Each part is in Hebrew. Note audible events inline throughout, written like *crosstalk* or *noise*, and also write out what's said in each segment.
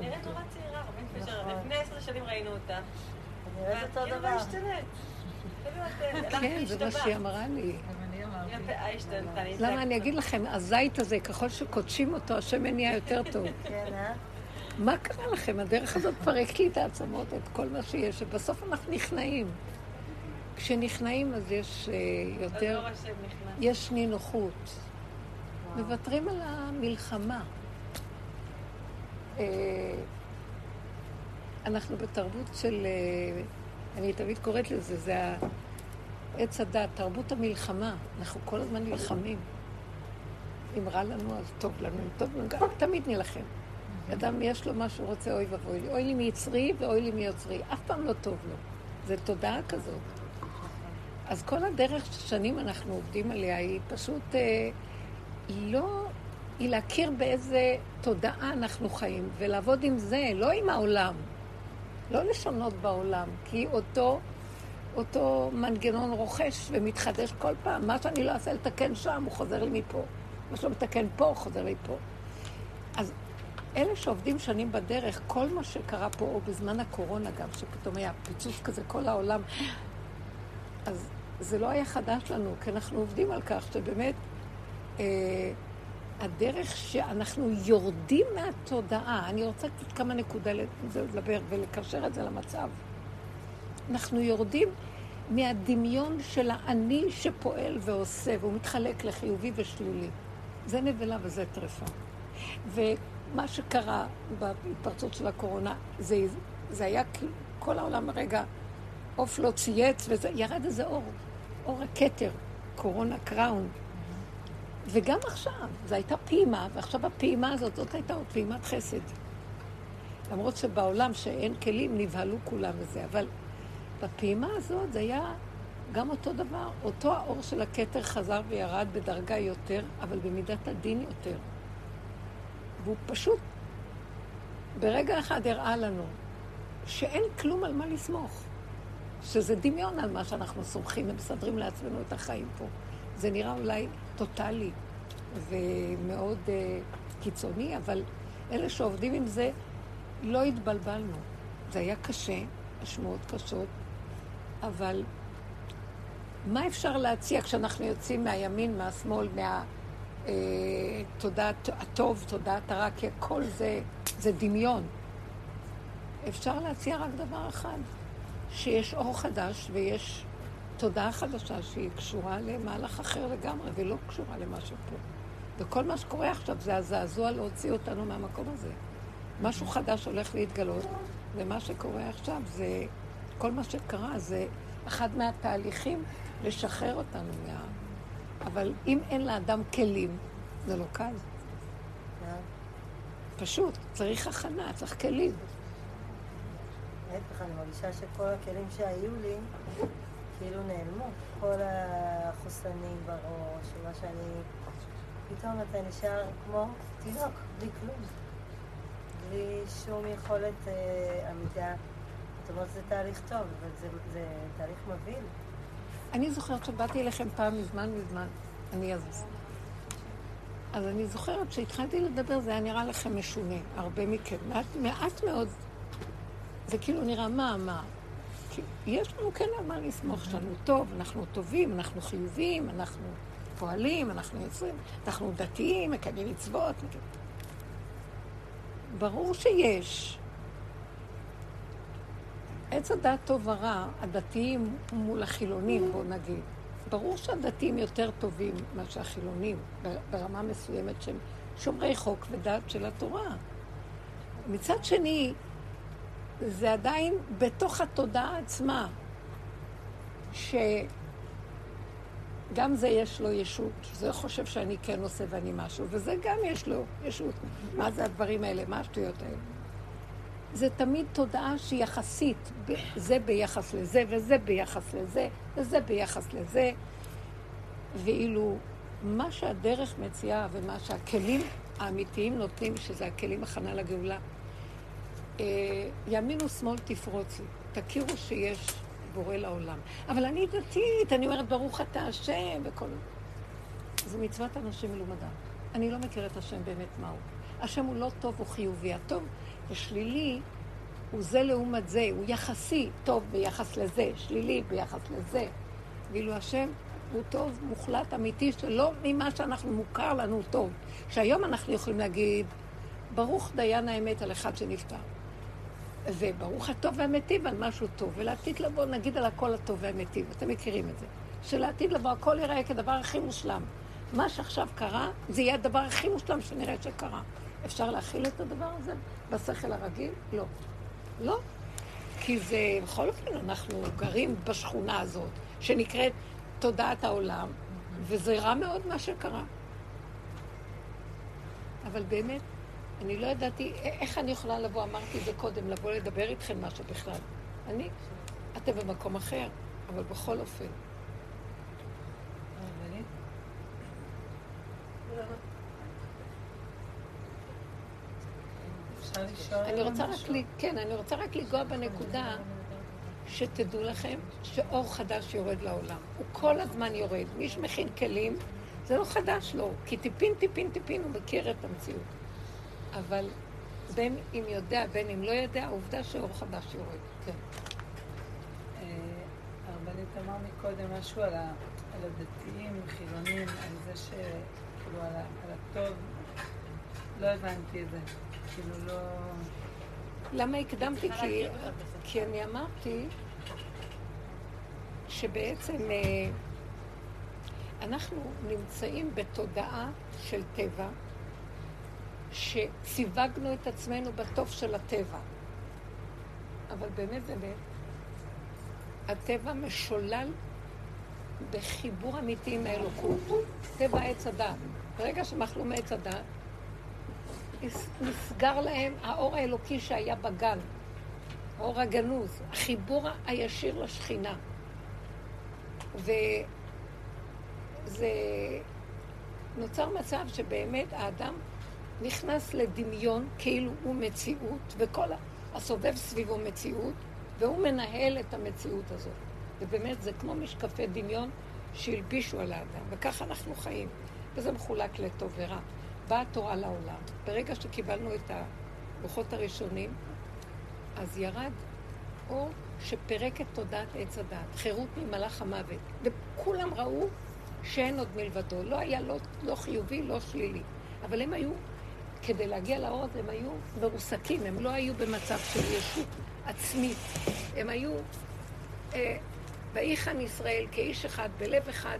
נראית נורא צעירה, רבן פישר, לפני עשר שנים ראינו אותה. נראית אותו כאילו דבר. לא השתנית. כן, זה מה שהיא אמרה לי. למה אני אגיד לכם, הזית הזה, ככל שקודשים אותו, השמן נהיה יותר טוב. *laughs* כן, אה? מה קרה לכם? הדרך הזאת פרקת לי את העצמות, את כל מה שיש, ובסוף אנחנו נכנעים. כשנכנעים אז יש אה, יותר, השם נכנס. יש נינוחות. מוותרים על המלחמה. אה, אנחנו בתרבות של, אה, אני תמיד קוראת לזה, זה עץ הדת, תרבות המלחמה. אנחנו כל הזמן נלחמים. אם רע לנו, אז טוב לנו, אם טוב לנו, גם תמיד נילחם. אדם יש לו מה שהוא רוצה, אוי ואבוי לי. אוי לי מיצרי ואוי לי מיוצרי. אף פעם לא טוב לו. זו תודעה כזאת. אז כל הדרך ששנים אנחנו עובדים עליה היא פשוט אה, לא, היא להכיר באיזה תודעה אנחנו חיים, ולעבוד עם זה, לא עם העולם. לא לשנות בעולם, כי אותו, אותו מנגנון רוכש ומתחדש כל פעם. מה שאני לא אעשה לתקן שם, הוא חוזר לי מפה. מה שלא מתקן פה, הוא חוזר לי פה. אז אלה שעובדים שנים בדרך, כל מה שקרה פה, או בזמן הקורונה גם, שפתאום היה פיצוץ כזה, כל העולם, אז זה לא היה חדש לנו, כי אנחנו עובדים על כך שבאמת אה, הדרך שאנחנו יורדים מהתודעה, אני רוצה קצת כמה נקודה לדבר ולקשר את זה למצב. אנחנו יורדים מהדמיון של האני שפועל ועושה, והוא מתחלק לחיובי ושלילי. זה נבלה וזה טרפה. ומה שקרה בהתפרצות של הקורונה, זה, זה היה כאילו כל העולם רגע, עוף לא צייץ, וזה, ירד איזה אור, אור הכתר, קורונה קראון. וגם עכשיו, זו הייתה פעימה, ועכשיו הפעימה הזאת, זאת הייתה עוד פעימת חסד. למרות שבעולם שאין כלים, נבהלו כולם וזה, אבל בפעימה הזאת זה היה גם אותו דבר. אותו האור של הכתר חזר וירד בדרגה יותר, אבל במידת הדין יותר. והוא פשוט ברגע אחד הראה לנו שאין כלום על מה לסמוך. שזה דמיון על מה שאנחנו סומכים ומסדרים לעצמנו את החיים פה. זה נראה אולי טוטאלי ומאוד uh, קיצוני, אבל אלה שעובדים עם זה, לא התבלבלנו. זה היה קשה, השמועות קשות, אבל מה אפשר להציע כשאנחנו יוצאים מהימין, מהשמאל, מהתודעת אה, הטוב, תודעת הרע, כי הכל זה, זה דמיון. אפשר להציע רק דבר אחד, שיש אור חדש ויש תודעה חדשה שהיא קשורה למהלך אחר לגמרי ולא קשורה למה שפה. וכל מה שקורה עכשיו זה הזעזוע להוציא אותנו מהמקום הזה. משהו חדש הולך להתגלות, ומה שקורה עכשיו זה, כל מה שקרה זה אחד מהתהליכים לשחרר אותנו מה... אבל אם אין לאדם כלים, זה לא קל. פשוט, צריך הכנה, צריך כלים. להפך, אני מרגישה שכל הכלים שהיו לי, כאילו נעלמו. כל החוסנים בראש, מה שאני... פתאום אתה נשאר כמו תינוק, בלי כלום. בלי שום יכולת אה, עמידה. זאת אומרת, זה תהליך טוב, אבל זה, זה תהליך מבהיל. אני זוכרת שבאתי אליכם פעם מזמן מזמן, אני אז... אז אני זוכרת שהתחלתי לדבר, זה היה נראה לכם משונה, הרבה מכם. מעט, מעט מאוד, זה כאילו נראה מה, מה. כי יש לנו כן על מה לסמוך, יש לנו טוב, אנחנו טובים, אנחנו חיוביים, אנחנו פועלים, אנחנו יוצרים, אנחנו דתיים, מקיימים מצוות. ברור שיש. עץ הדעת טוב ורע, הדתיים מול החילונים, בואו נגיד. ברור שהדתיים יותר טובים מאשר החילונים, ברמה מסוימת שהם שומרי חוק ודעת של התורה. מצד שני, זה עדיין בתוך התודעה עצמה, שגם זה יש לו ישות, זה חושב שאני כן עושה ואני משהו, וזה גם יש לו ישות. מה זה הדברים האלה? מה השטויות האלה? זה תמיד תודעה שהיא יחסית, זה ביחס לזה, וזה ביחס לזה, וזה ביחס לזה. ואילו מה שהדרך מציעה ומה שהכלים האמיתיים נותנים, שזה הכלים הכנה לגאולה, אה, ימינו שמאל תפרוצי, תכירו שיש בורא לעולם. אבל אני דתית, אני אומרת ברוך אתה השם וכל... זו מצוות אנשים מלומדם. אני לא מכיר את השם באמת מהו. השם הוא לא טוב, הוא חיובי. הטוב השלילי הוא זה לעומת זה, הוא יחסי, טוב ביחס לזה, שלילי ביחס לזה. ואילו השם הוא טוב מוחלט, אמיתי, שלא ממה שאנחנו מוכר לנו טוב. שהיום אנחנו יכולים להגיד, ברוך דיין האמת על אחד שנפטר. וברוך הטוב והמיטיב על משהו טוב, ולעתיד לבוא נגיד על הכל הטוב והמיטיב, אתם מכירים את זה. שלעתיד לבוא הכל ייראה כדבר הכי מושלם. מה שעכשיו קרה, זה יהיה הדבר הכי מושלם שנראה שקרה. אפשר להכיל את הדבר הזה בשכל הרגיל? לא. לא. כי זה, בכל אופן, אנחנו גרים בשכונה הזאת, שנקראת תודעת העולם, וזה רע מאוד מה שקרה. אבל באמת, אני לא ידעתי איך אני יכולה לבוא, אמרתי את זה קודם, לבוא לדבר איתכם משהו בכלל. אני, אתם במקום אחר, אבל בכל אופן. אני רוצה רק, כן, אני רוצה רק לנגוע בנקודה שתדעו לכם שאור חדש יורד לעולם. הוא כל הזמן יורד. מי שמכין כלים, זה לא חדש לו, כי טיפין, טיפין, טיפין הוא מכיר את המציאות. אבל בין אם יודע, בין אם לא יודע, העובדה שאור חדש יורד. כן. אה, הרבנית אמר מקודם משהו על, הדתיים, חילונים, על זה ש... כאילו, על, על הטוב. לא הבנתי את זה. כאילו, לא... למה הקדמתי? כי, כי אני אמרתי שבעצם אה, אנחנו נמצאים בתודעה של טבע, שסיווגנו את עצמנו בטוב של הטבע. אבל באמת באמת, הטבע משולל בחיבור אמיתי עם האלוקות. טבע עץ הדת. ברגע שמאכלו מעץ הדת, נסגר להם האור האלוקי שהיה בגן, האור הגנוז, החיבור הישיר לשכינה. וזה נוצר מצב שבאמת האדם נכנס לדמיון כאילו הוא מציאות, וכל הסובב סביבו מציאות, והוא מנהל את המציאות הזאת. ובאמת זה כמו משקפי דמיון שהלבישו על האדם, וככה אנחנו חיים. וזה מחולק לטוב ורע. באה התורה לעולם. ברגע שקיבלנו את הלוחות הראשונים, אז ירד אור שפירק את תודעת עץ הדת, חירות ממלאך המוות. וכולם ראו שאין עוד מלבדו. לא היה לא, לא חיובי, לא שלילי. אבל הם היו, כדי להגיע לאור הזה, הם היו מרוסקים, הם לא היו במצב של ישות עצמית. הם היו, אה, ויחן ישראל כאיש אחד, בלב אחד,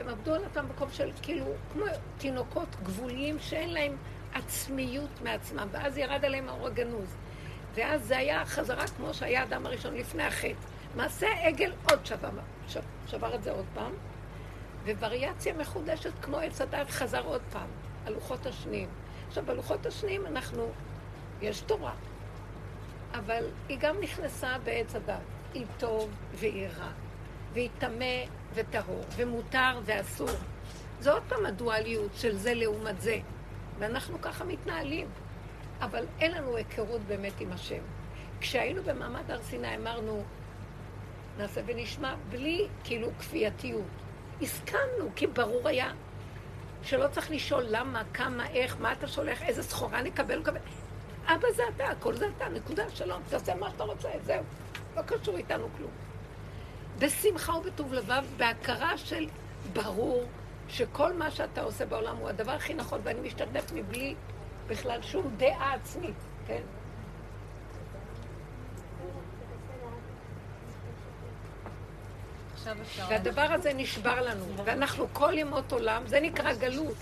הם עבדו על אותם מקום של כאילו, כמו תינוקות גבוליים שאין להם עצמיות מעצמם, ואז ירד עליהם האור הגנוז. ואז זה היה חזרה כמו שהיה האדם הראשון לפני החטא. מעשה עגל עוד שבר, שבר את זה עוד פעם, ווריאציה מחודשת כמו עץ הדת חזר עוד פעם, הלוחות השניים. עכשיו, בלוחות השניים אנחנו, יש תורה, אבל היא גם נכנסה בעץ הדת. היא טוב והיא רע, והיא טמא וטהור, ומותר ואסור. זה עוד פעם הדואליות של זה לעומת זה. ואנחנו ככה מתנהלים. אבל אין לנו היכרות באמת עם השם. כשהיינו במעמד הר סיני אמרנו, נעשה ונשמע, בלי כאילו כפייתיות. הסכמנו, כי ברור היה שלא צריך לשאול למה, כמה, איך, מה אתה שולח, איזה סחורה נקבל, נקבל. אבא זה אתה, הכל זה אתה, נקודה, שלום, תעשה מה שאתה רוצה, זהו. לא קשור איתנו כלום. בשמחה ובטוב לבב, בהכרה של ברור שכל מה שאתה עושה בעולם הוא הדבר הכי נכון, ואני משתתף מבלי בכלל שום דעה עצמית, כן? והדבר הזה נשבר לנו, ואנחנו כל ימות עולם, זה נקרא גלות.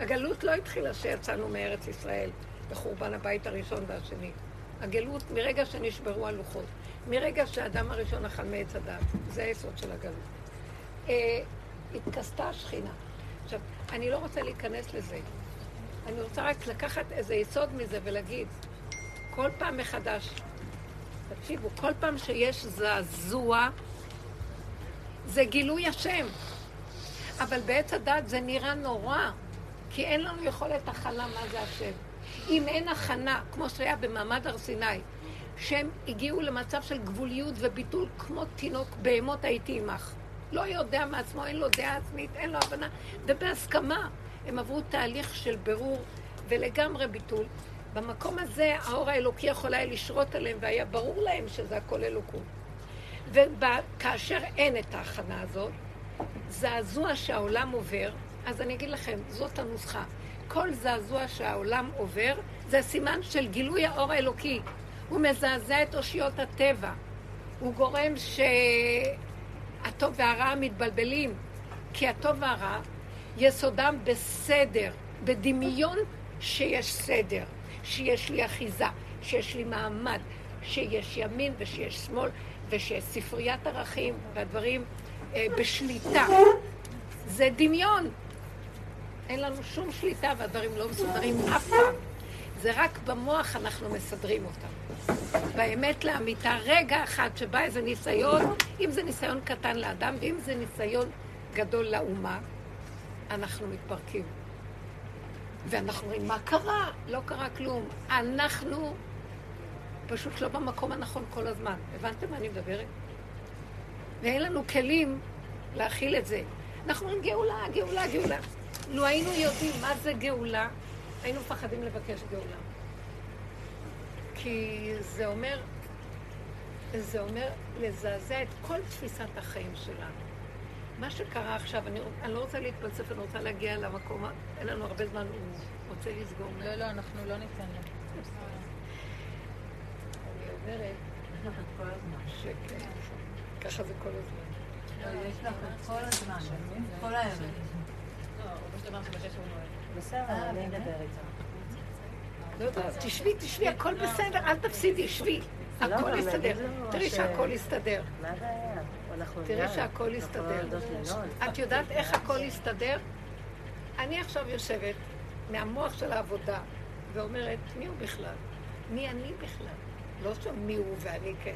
הגלות לא התחילה שיצאנו מארץ ישראל בחורבן הבית הראשון והשני. הגלות מרגע שנשברו הלוחות. מרגע שהאדם הראשון אכל מעץ הדת, זה היסוד של הגלות. אה, התכסתה השכינה. עכשיו, אני לא רוצה להיכנס לזה. אני רוצה רק לקחת איזה יסוד מזה ולהגיד, כל פעם מחדש, תקשיבו, כל פעם שיש זעזוע, זה גילוי השם. אבל בעץ הדת זה נראה נורא, כי אין לנו יכולת הכלה מה זה השם. אם אין הכנה, כמו שהיה במעמד הר סיני, שהם הגיעו למצב של גבוליות וביטול כמו תינוק, בהמות הייתי עמך. לא יודע מעצמו, אין לו דעה עצמית, אין לו הבנה, ובהסכמה הם עברו תהליך של בירור ולגמרי ביטול. במקום הזה האור האלוקי יכול היה לשרות עליהם והיה ברור להם שזה הכל אלוקות. וכאשר אין את ההכנה הזאת, זעזוע שהעולם עובר, אז אני אגיד לכם, זאת הנוסחה. כל זעזוע שהעולם עובר, זה סימן של גילוי האור האלוקי. הוא מזעזע את אושיות הטבע. הוא גורם שהטוב והרע מתבלבלים. כי הטוב והרע יסודם בסדר, בדמיון שיש סדר, שיש לי אחיזה, שיש לי מעמד, שיש ימין ושיש שמאל, ושיש ספריית ערכים והדברים אה, בשליטה. זה דמיון. אין לנו שום שליטה והדברים לא מסודרים אף פעם. זה רק במוח אנחנו מסדרים אותם. באמת לאמיתה, רגע אחד שבא איזה ניסיון, אם זה ניסיון קטן לאדם ואם זה ניסיון גדול לאומה, אנחנו מתפרקים. ואנחנו אומרים, מה קרה? לא קרה כלום. אנחנו פשוט לא במקום הנכון כל הזמן. הבנתם מה אני מדברת? ואין לנו כלים להכיל את זה. אנחנו אומרים גאולה, גאולה, גאולה. לו היינו יודעים מה זה גאולה, היינו מפחדים לבקש גאולה. כי זה אומר, זה אומר לזעזע את כל תפיסת החיים שלנו. מה שקרה עכשיו, אני, אני לא רוצה להתפלסף, אני רוצה להגיע למקום, אין לנו הרבה זמן, הוא רוצה לסגור. לא, לא, אנחנו לא ניתן לו. אומרת, *laughs* שכן, ככה זה כל הזמן. לא, יש לך כל הזמן, כל הערב. בסדר, אני אדבר איתה. לא יודעת, תשבי, תשבי, הכל בסדר, אל תפסידי, שבי. הכל יסתדר. תראי שהכל יסתדר. מה הבעיה? אנחנו תראי שהכל יסתדר. את יודעת איך הכל יסתדר? אני עכשיו יושבת מהמוח של העבודה ואומרת, מי הוא בכלל? מי אני בכלל? לא שם מי הוא ואני כן.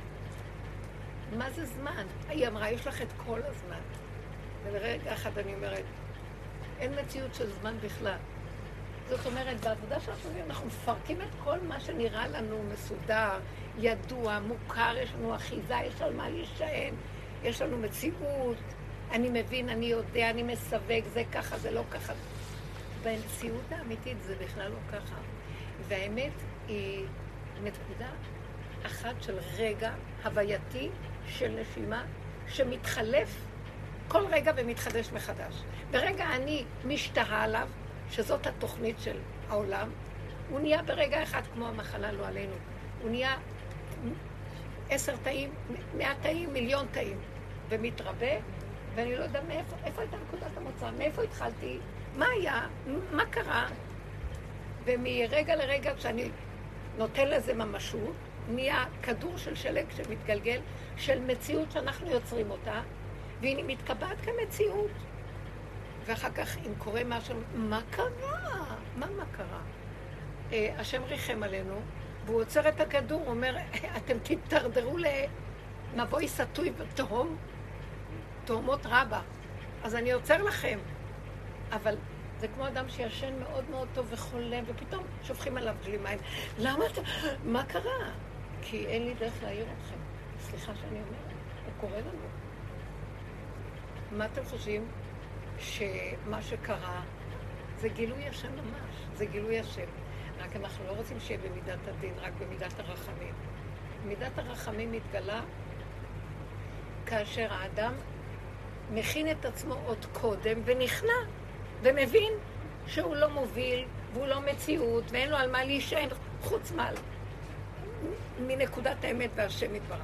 מה זה זמן? היא אמרה, יש לך את כל הזמן. ולרגע אחד אני אומרת, אין מציאות של זמן בכלל. זאת אומרת, בעבודה שאנחנו עושים, אנחנו מפרקים את כל מה שנראה לנו מסודר, ידוע, מוכר, יש לנו אחיזה, יש על מה להישען, יש לנו מציאות, אני מבין, אני יודע, אני מסווג, זה ככה, זה לא ככה. במציאות האמיתית זה בכלל לא ככה. והאמת היא נקודה אחת של רגע הווייתי של נשימה שמתחלף כל רגע ומתחדש מחדש. ברגע אני משתהה עליו, שזאת התוכנית של העולם, הוא נהיה ברגע אחד כמו המחלה, לא עלינו. הוא נהיה עשר תאים, מאה תאים, מיליון תאים, ומתרבה, ואני לא יודע מאיפה, איפה הייתה נקודת המוצא, מאיפה התחלתי, מה היה, מה קרה, ומרגע לרגע כשאני נותן לזה ממשות, נהיה כדור של שלג שמתגלגל, של מציאות שאנחנו יוצרים אותה, והיא מתקבעת כמציאות. ואחר כך, אם קורה משהו, מה קרה? מה מה קרה? אה, השם ריחם עלינו, והוא עוצר את הכדור, הוא אומר, אתם תתדרדרו למבוי סטוי ותהום, תהומות רבה. אז אני עוצר לכם. אבל זה כמו אדם שישן מאוד מאוד טוב וחולם, ופתאום שופכים עליו דלי מים. למה אתה... מה קרה? כי אין לי דרך להעיר אתכם. סליחה שאני אומרת, הוא קורא לנו. מה אתם חושבים? שמה שקרה זה גילוי השם ממש, זה גילוי השם. רק אנחנו לא רוצים שיהיה במידת הדין, רק במידת הרחמים. מידת הרחמים מתגלה כאשר האדם מכין את עצמו עוד קודם ונכנע ומבין שהוא לא מוביל והוא לא מציאות ואין לו על מה להישען חוץ מעל מנקודת האמת והשם יתברך.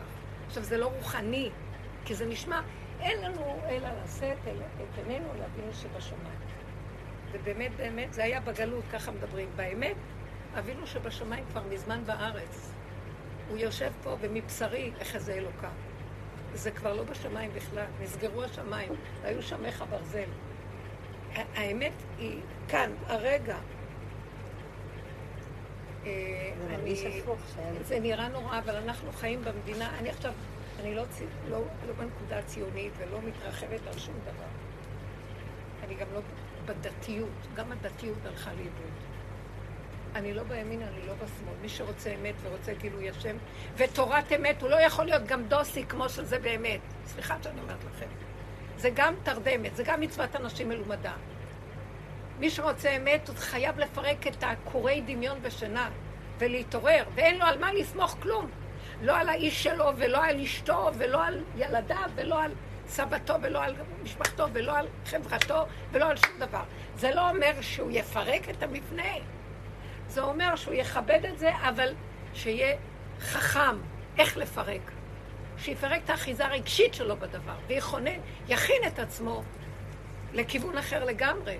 עכשיו זה לא רוחני, כי זה נשמע אין לנו אלא לשאת את עינינו לאבינו שבשמיים. ובאמת, באמת, זה היה בגלות, ככה מדברים. באמת, אבינו שבשמיים כבר מזמן בארץ. הוא יושב פה ומבשרי אחזה אלוקה. זה כבר לא בשמיים בכלל, נסגרו השמיים, היו שמך ברזל. האמת היא כאן, הרגע. אה, זה נראה נורא, אבל אנחנו חיים במדינה, אני עכשיו אני לא, לא, לא בנקודה הציונית ולא מתרחבת על שום דבר. אני גם לא בדתיות, גם הדתיות הלכה לאיבוד. אני לא בימין, אני לא בשמאל. מי שרוצה אמת ורוצה גילוי השם, ותורת אמת, הוא לא יכול להיות גם דוסי כמו שזה באמת. סליחה שאני אומרת לכם. זה גם תרדמת, זה גם מצוות אנשים מלומדה. מי שרוצה אמת, הוא חייב לפרק את הכורי דמיון ושינה ולהתעורר, ואין לו על מה לסמוך כלום. לא על האיש שלו, ולא על אשתו, ולא על ילדיו, ולא על סבתו, ולא על משפחתו, ולא על חברתו, ולא על שום דבר. זה לא אומר שהוא יפרק את המבנה. זה אומר שהוא יכבד את זה, אבל שיהיה חכם איך לפרק. שיפרק את האחיזה הרגשית שלו בדבר, ויכונן, יכין את עצמו לכיוון אחר לגמרי.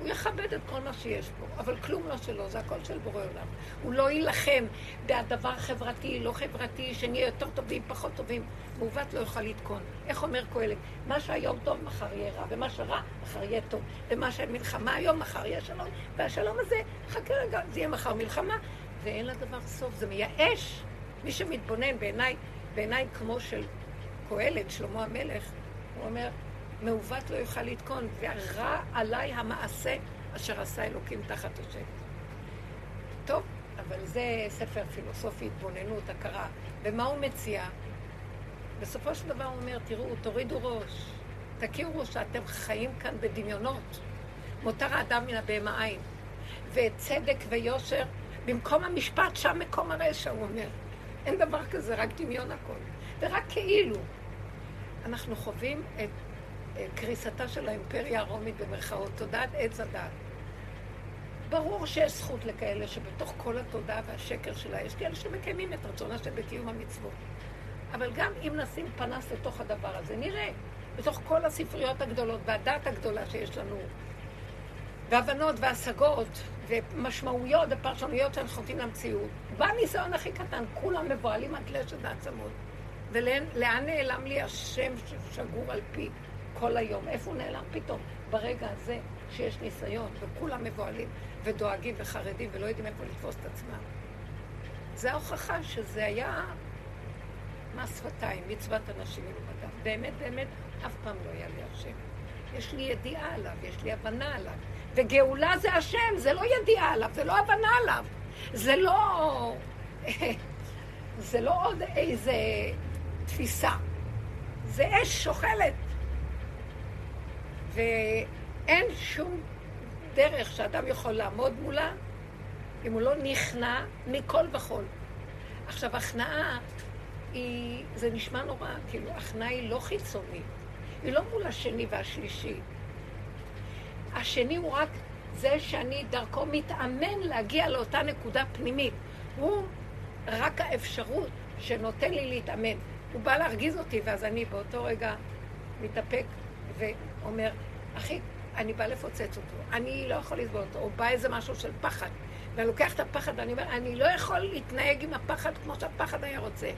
הוא יכבד את כל מה שיש פה, אבל כלום לא שלו, זה הכל של בורא עולם. הוא לא יילחם בדבר חברתי, לא חברתי, שנהיה יותר טובים, פחות טובים. מעוות לא יוכל לתקון. איך אומר קהלת? מה שהיום טוב, מחר יהיה רע, ומה שרע, מחר יהיה טוב. ומה שמלחמה היום, מחר יהיה שלום. והשלום הזה, חכה רגע, זה יהיה מחר מלחמה, ואין לדבר סוף. זה מייאש. מי שמתבונן בעיניי, בעיניים כמו של קהלת, שלמה המלך, הוא אומר, מעוות לא יוכל לתקון, והרע עליי המעשה אשר עשה אלוקים תחת השם. טוב, אבל זה ספר פילוסופי, התבוננות, הכרה. ומה הוא מציע? בסופו של דבר הוא אומר, תראו, תורידו ראש, תכירו שאתם חיים כאן בדמיונות. מותר האדם מן הבהמה עין. וצדק ויושר, במקום המשפט, שם מקום הרשע, הוא אומר. אין דבר כזה, רק דמיון הכל. ורק כאילו. אנחנו חווים את קריסתה של האימפריה הרומית במרכאות, תודעת עץ הדת. ברור שיש זכות לכאלה שבתוך כל התודעה והשקר שלה, יש כאלה שמקיימים את רצון השם בקיום המצוות. אבל גם אם נשים פנס לתוך הדבר הזה, נראה, בתוך כל הספריות הגדולות והדעת הגדולה שיש לנו, והבנות והשגות ומשמעויות ופרשנויות שאנחנו חוטאים למציאות, בניסיון הכי קטן, כולם מבוהלים עד לשת העצמות. ולאן נעלם לי השם ששגור על פי כל היום. איפה הוא נעלם פתאום? ברגע הזה שיש ניסיון, וכולם מבוהלים ודואגים וחרדים ולא יודעים איפה לתפוס את עצמם. זה ההוכחה שזה היה מס שפתיים, מצוות אנשים מלומדם. באמת, באמת, אף פעם לא היה לי השם. יש לי ידיעה עליו, יש לי הבנה עליו. וגאולה זה השם, זה לא ידיעה עליו, זה לא הבנה עליו. זה לא... *laughs* זה לא עוד איזה תפיסה. זה אש שוכלת. ואין שום דרך שאדם יכול לעמוד מולה אם הוא לא נכנע מכל וכול. עכשיו, הכנעה היא, זה נשמע נורא, כאילו, הכנעה היא לא חיצונית, היא לא מול השני והשלישי. השני הוא רק זה שאני דרכו מתאמן להגיע לאותה נקודה פנימית. הוא רק האפשרות שנותן לי להתאמן. הוא בא להרגיז אותי, ואז אני באותו רגע מתאפק ואומר, אחי, אני בא לפוצץ אותו, אני לא יכול לסבול אותו, או בא איזה משהו של פחד, ואני לוקח את הפחד ואני אומר, אני לא יכול להתנהג עם הפחד כמו שהפחד היה רוצה.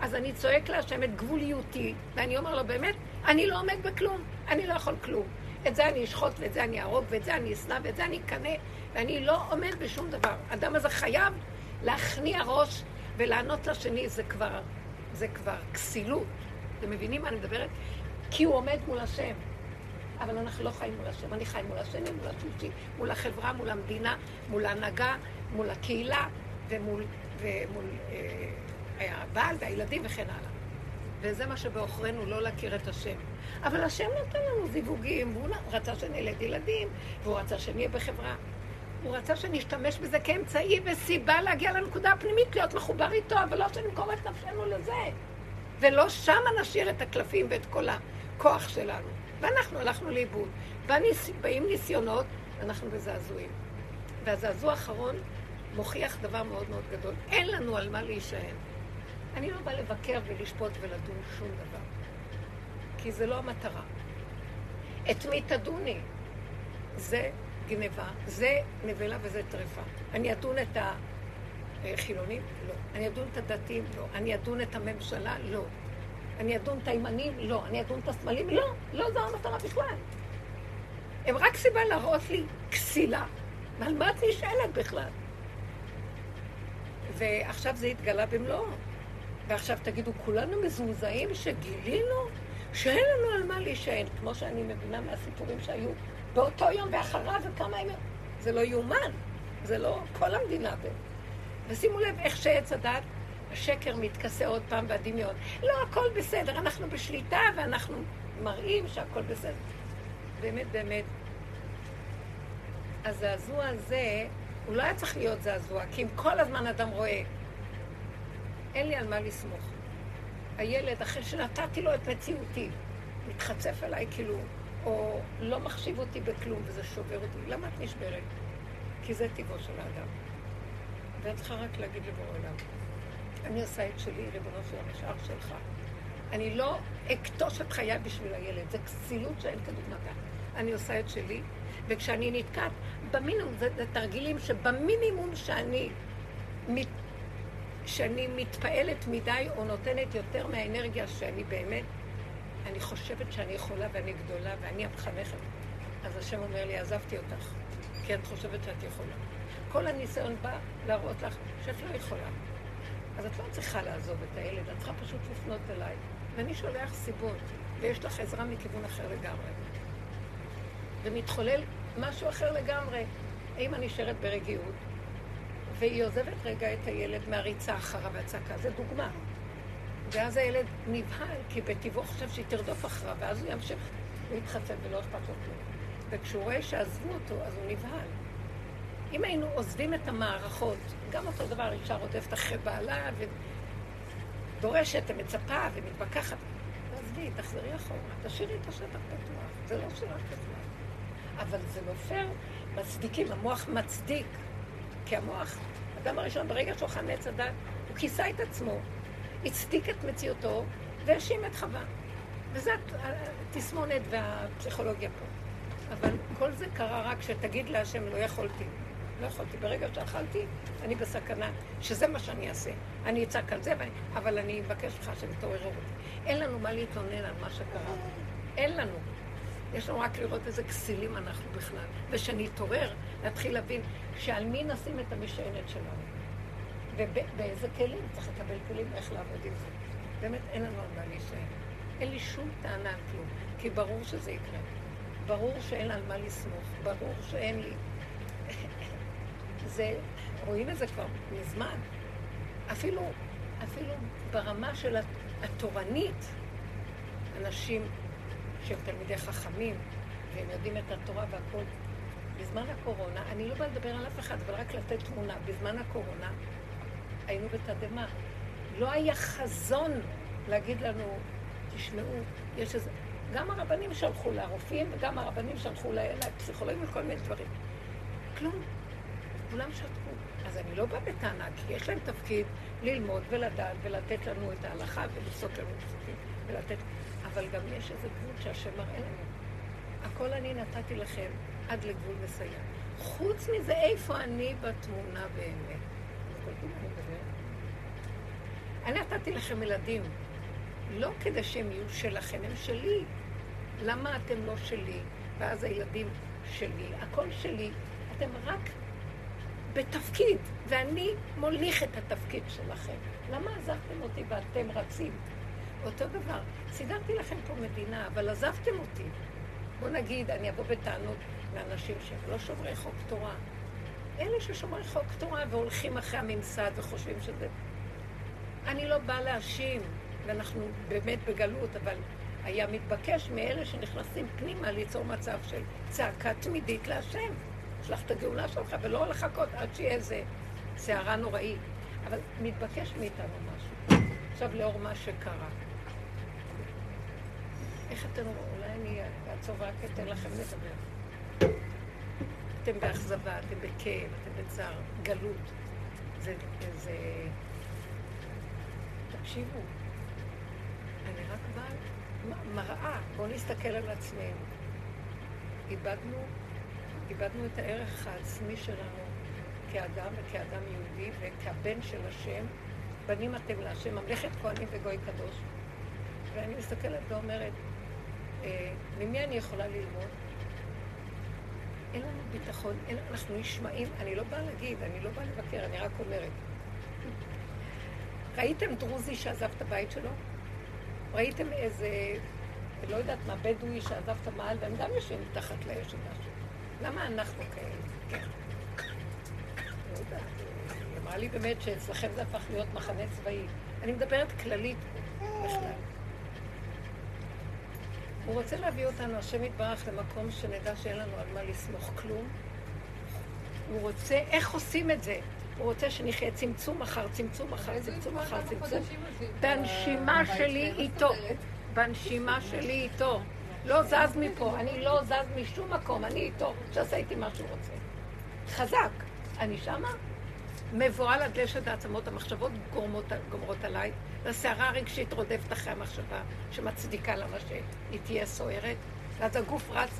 אז אני צועק להשם את גבוליותי, ואני אומר לו, באמת, אני לא עומד בכלום, אני לא יכול כלום. את זה אני אשחוט, ואת זה אני אהרוג, ואת זה אני אשנא, ואת זה אני אקנא, ואני לא עומד בשום דבר. האדם הזה חייב להכניע ראש ולענות לשני, זה כבר, זה כבר כסילות. אתם מבינים מה אני מדברת? כי הוא עומד מול השם. אבל אנחנו לא חיים מול השם. אני חי מול השני, מול השלישי, מול החברה, מול המדינה, מול ההנהגה, מול הקהילה ומול, ומול אה, הבעל והילדים וכן הלאה. וזה מה שבעוכרינו לא להכיר את השם. אבל השם נותן לנו זיווגים, והוא רצה שנלד ילדים, והוא רצה שנהיה בחברה. הוא רצה שנשתמש בזה כאמצעי וסיבה להגיע לנקודה הפנימית, להיות מחובר איתו, אבל לא שנמכור את נפשנו לזה. ולא שמה נשאיר את הקלפים ואת כל הכוח שלנו. ואנחנו הלכנו לאיבוד. באים ניסיונות, אנחנו בזעזועים. והזעזוע האחרון מוכיח דבר מאוד מאוד גדול. אין לנו על מה להישען. אני לא באה לבקר ולשפוט ולדון שום דבר, כי זה לא המטרה. את מי תדוני? זה גניבה, זה נבלה וזה טרפה. אני אדון את החילונים? לא. אני אדון את הדתיים? לא. אני אדון את הממשלה? לא. אני אדון את הימנים? לא. אני אדון את השמאלים? לא. לא זו המטרה בכלל. הם רק סיבה להראות לי כסילה. ועל מה את נשאלת בכלל? ועכשיו זה התגלה במלואו. ועכשיו תגידו, כולנו מזועזעים שגילינו שאין לנו על מה להישען, כמו שאני מבינה מהסיפורים שהיו באותו יום ואחריו וכמה ימים. זה לא יאומן, זה לא כל המדינה. ושימו לב איך שעץ הדת, השקר מתכסה עוד פעם והדמיון. לא, הכל בסדר, אנחנו בשליטה ואנחנו מראים שהכל בסדר. באמת, באמת, הזעזוע הזה, הוא לא היה צריך להיות זעזוע, כי אם כל הזמן אדם רואה, אין לי על מה לסמוך. הילד, אחרי שנתתי לו את מציאותי, מתחצף אליי כאילו, או לא מחשיב אותי בכלום וזה שובר אותי. למה את נשברת? כי זה טבעו של האדם. ואת צריכה רק להגיד לבורא עולם, אני עושה את שלי, ריבונו של המשאר שלך. אני לא אקטוש את חיי בשביל הילד, זה כסילות שאין כדוגמתה. אני עושה את שלי, וכשאני נתקעת, במינימום, זה, זה תרגילים שבמינימום שאני, מת, שאני מתפעלת מדי או נותנת יותר מהאנרגיה שאני באמת, אני חושבת שאני יכולה ואני גדולה ואני המחנכת. אז השם אומר לי, עזבתי אותך, כי את חושבת שאת יכולה. כל הניסיון בא להראות לך שאת לא יכולה. אז את לא צריכה לעזוב את הילד, את צריכה פשוט לפנות אליי. ואני שולח סיבות, ויש לך עזרה מכיוון אחר לגמרי. ומתחולל משהו אחר לגמרי. האמא נשארת ברגיעות, והיא עוזבת רגע את הילד מהריצה אחריו והצעקה, זה דוגמה. ואז הילד נבהל, כי בטבעו חושב שהיא תרדוף אחריו, ואז הוא ימשיך להתחצף ולא אכפת לו כלום. וכשהוא רואה שעזבו אותו, אז הוא נבהל. אם היינו עוזבים את המערכות, גם אותו דבר אישה רודפת אחרי בעלה ודורשת ומצפה ומתווכחת, עזבי, תחזרי אחורה, תשאירי את השטח פתוח, זה לא שלך בכלל. אבל זה לא פייר, מצדיקים, המוח מצדיק, כי המוח, האדם הראשון, ברגע שהוא חמץ הדת, הוא כיסה את עצמו, הצדיק את מציאותו והאשים את חווה. וזה התסמונת והפסיכולוגיה פה. אבל כל זה קרה רק כשתגיד להשם לא יכולתי. לא יכולתי. ברגע שאכלתי, אני בסכנה, שזה מה שאני אעשה. אני אצעק על זה, ואני, אבל אני אבקש ממך שתתעורר אותי. אין לנו מה להתלונן על מה שקרה. אין לנו. יש לנו רק לראות איזה כסילים אנחנו בכלל. ושנתעורר, נתחיל להבין שעל מי נשים את המשענת שלנו. ובאיזה כלים צריך לקבל כלים איך לעבוד עם זה. באמת אין לנו על מה להישאר. אין לי שום טענה על כלום, כי ברור שזה יקרה. ברור שאין על מה לסמוך, ברור שאין לי. זה, רואים את זה כבר מזמן. אפילו, אפילו ברמה של התורנית, אנשים שהם תלמידי חכמים, והם יודעים את התורה והכול. בזמן הקורונה, אני לא באה לדבר על אף אחד, אבל רק לתת תמונה. בזמן הקורונה היינו בתדהמה. לא היה חזון להגיד לנו, תשמעו, יש איזה... גם הרבנים שלחו לרופאים, וגם הרבנים שלחו לפסיכולוגים וכל מיני דברים. כלום. כולם שתקו. אז אני לא באה בטענה, כי יש להם תפקיד ללמוד ולדעת ולתת לנו את ההלכה ולפסוק לנו פסוקים ולתת... אבל גם יש איזה גבול שהשם מראה לנו. הכל אני נתתי לכם עד לגבול מסוים. חוץ מזה, איפה אני בתמונה באמת? אני נתתי לכם ילדים, לא כדי שהם יהיו שלכם, הם שלי. למה אתם לא שלי? ואז הילדים שלי, הכל שלי. אתם רק בתפקיד, ואני מוליך את התפקיד שלכם. למה עזבתם אותי ואתם רצים? אותו דבר, סידרתי לכם פה מדינה, אבל עזבתם אותי. בואו נגיד, אני אבוא בטענות לאנשים שהם לא שומרי חוק תורה. אלה ששומרי חוק תורה והולכים אחרי הממסד וחושבים שזה... אני לא באה להאשים, ואנחנו באמת בגלות, אבל היה מתבקש מאלה שנכנסים פנימה ליצור מצב של צעקה תמידית להשם. יש לך את הגאולה שלך, ולא לחכות עד שיהיה איזה סערה נוראית. אבל מתבקש מאיתנו משהו. עכשיו, לאור מה שקרה. איך אתם, אולי אני אעצור רק אתן לכם לדבר. אתם באכזבה, אתם בכאב, אתם בצער, גלות. זה, זה... תקשיבו, אני רק באה, מראה, בואו נסתכל על עצמנו. איבדנו, איבדנו את הערך העצמי שלנו כאדם וכאדם יהודי וכבן של השם. בנים אתם להשם, ממלכת כהנים וגוי קדוש. ואני מסתכלת ואומרת, אה, ממי אני יכולה ללמוד? אין לנו ביטחון, אין, אנחנו נשמעים, אני לא באה להגיד, אני לא באה לבקר, אני רק אומרת. ראיתם דרוזי שעזב את הבית שלו? ראיתם איזה, לא יודעת מה, בדואי שעזב את המעל, והם גם יושבים מתחת לאש משהו. למה אנחנו כאלה? כן. לא יודעת, היא אמרה לי באמת שאצלכם זה הפך להיות מחנה צבאי. אני מדברת כללית בכלל. הוא רוצה להביא אותנו, השם יתברך, למקום שנדע שאין לנו על מה לסמוך כלום, הוא רוצה, איך עושים את זה? הוא רוצה שנחיה צמצום אחר צמצום אחר צמצום אחר צמצום. בנשימה שלי איתו. בנשימה שלי איתו. לא זז מפה, אני לא זז משום מקום, אני איתו, שעשה איתי מה שהוא רוצה. חזק. אני שמה, מבוהל עד לשת העצמות, המחשבות גורמות, גומרות עליי, והסערה הרגשית רודפת אחרי המחשבה שמצדיקה למה שהיא תהיה סוערת, ואז הגוף רץ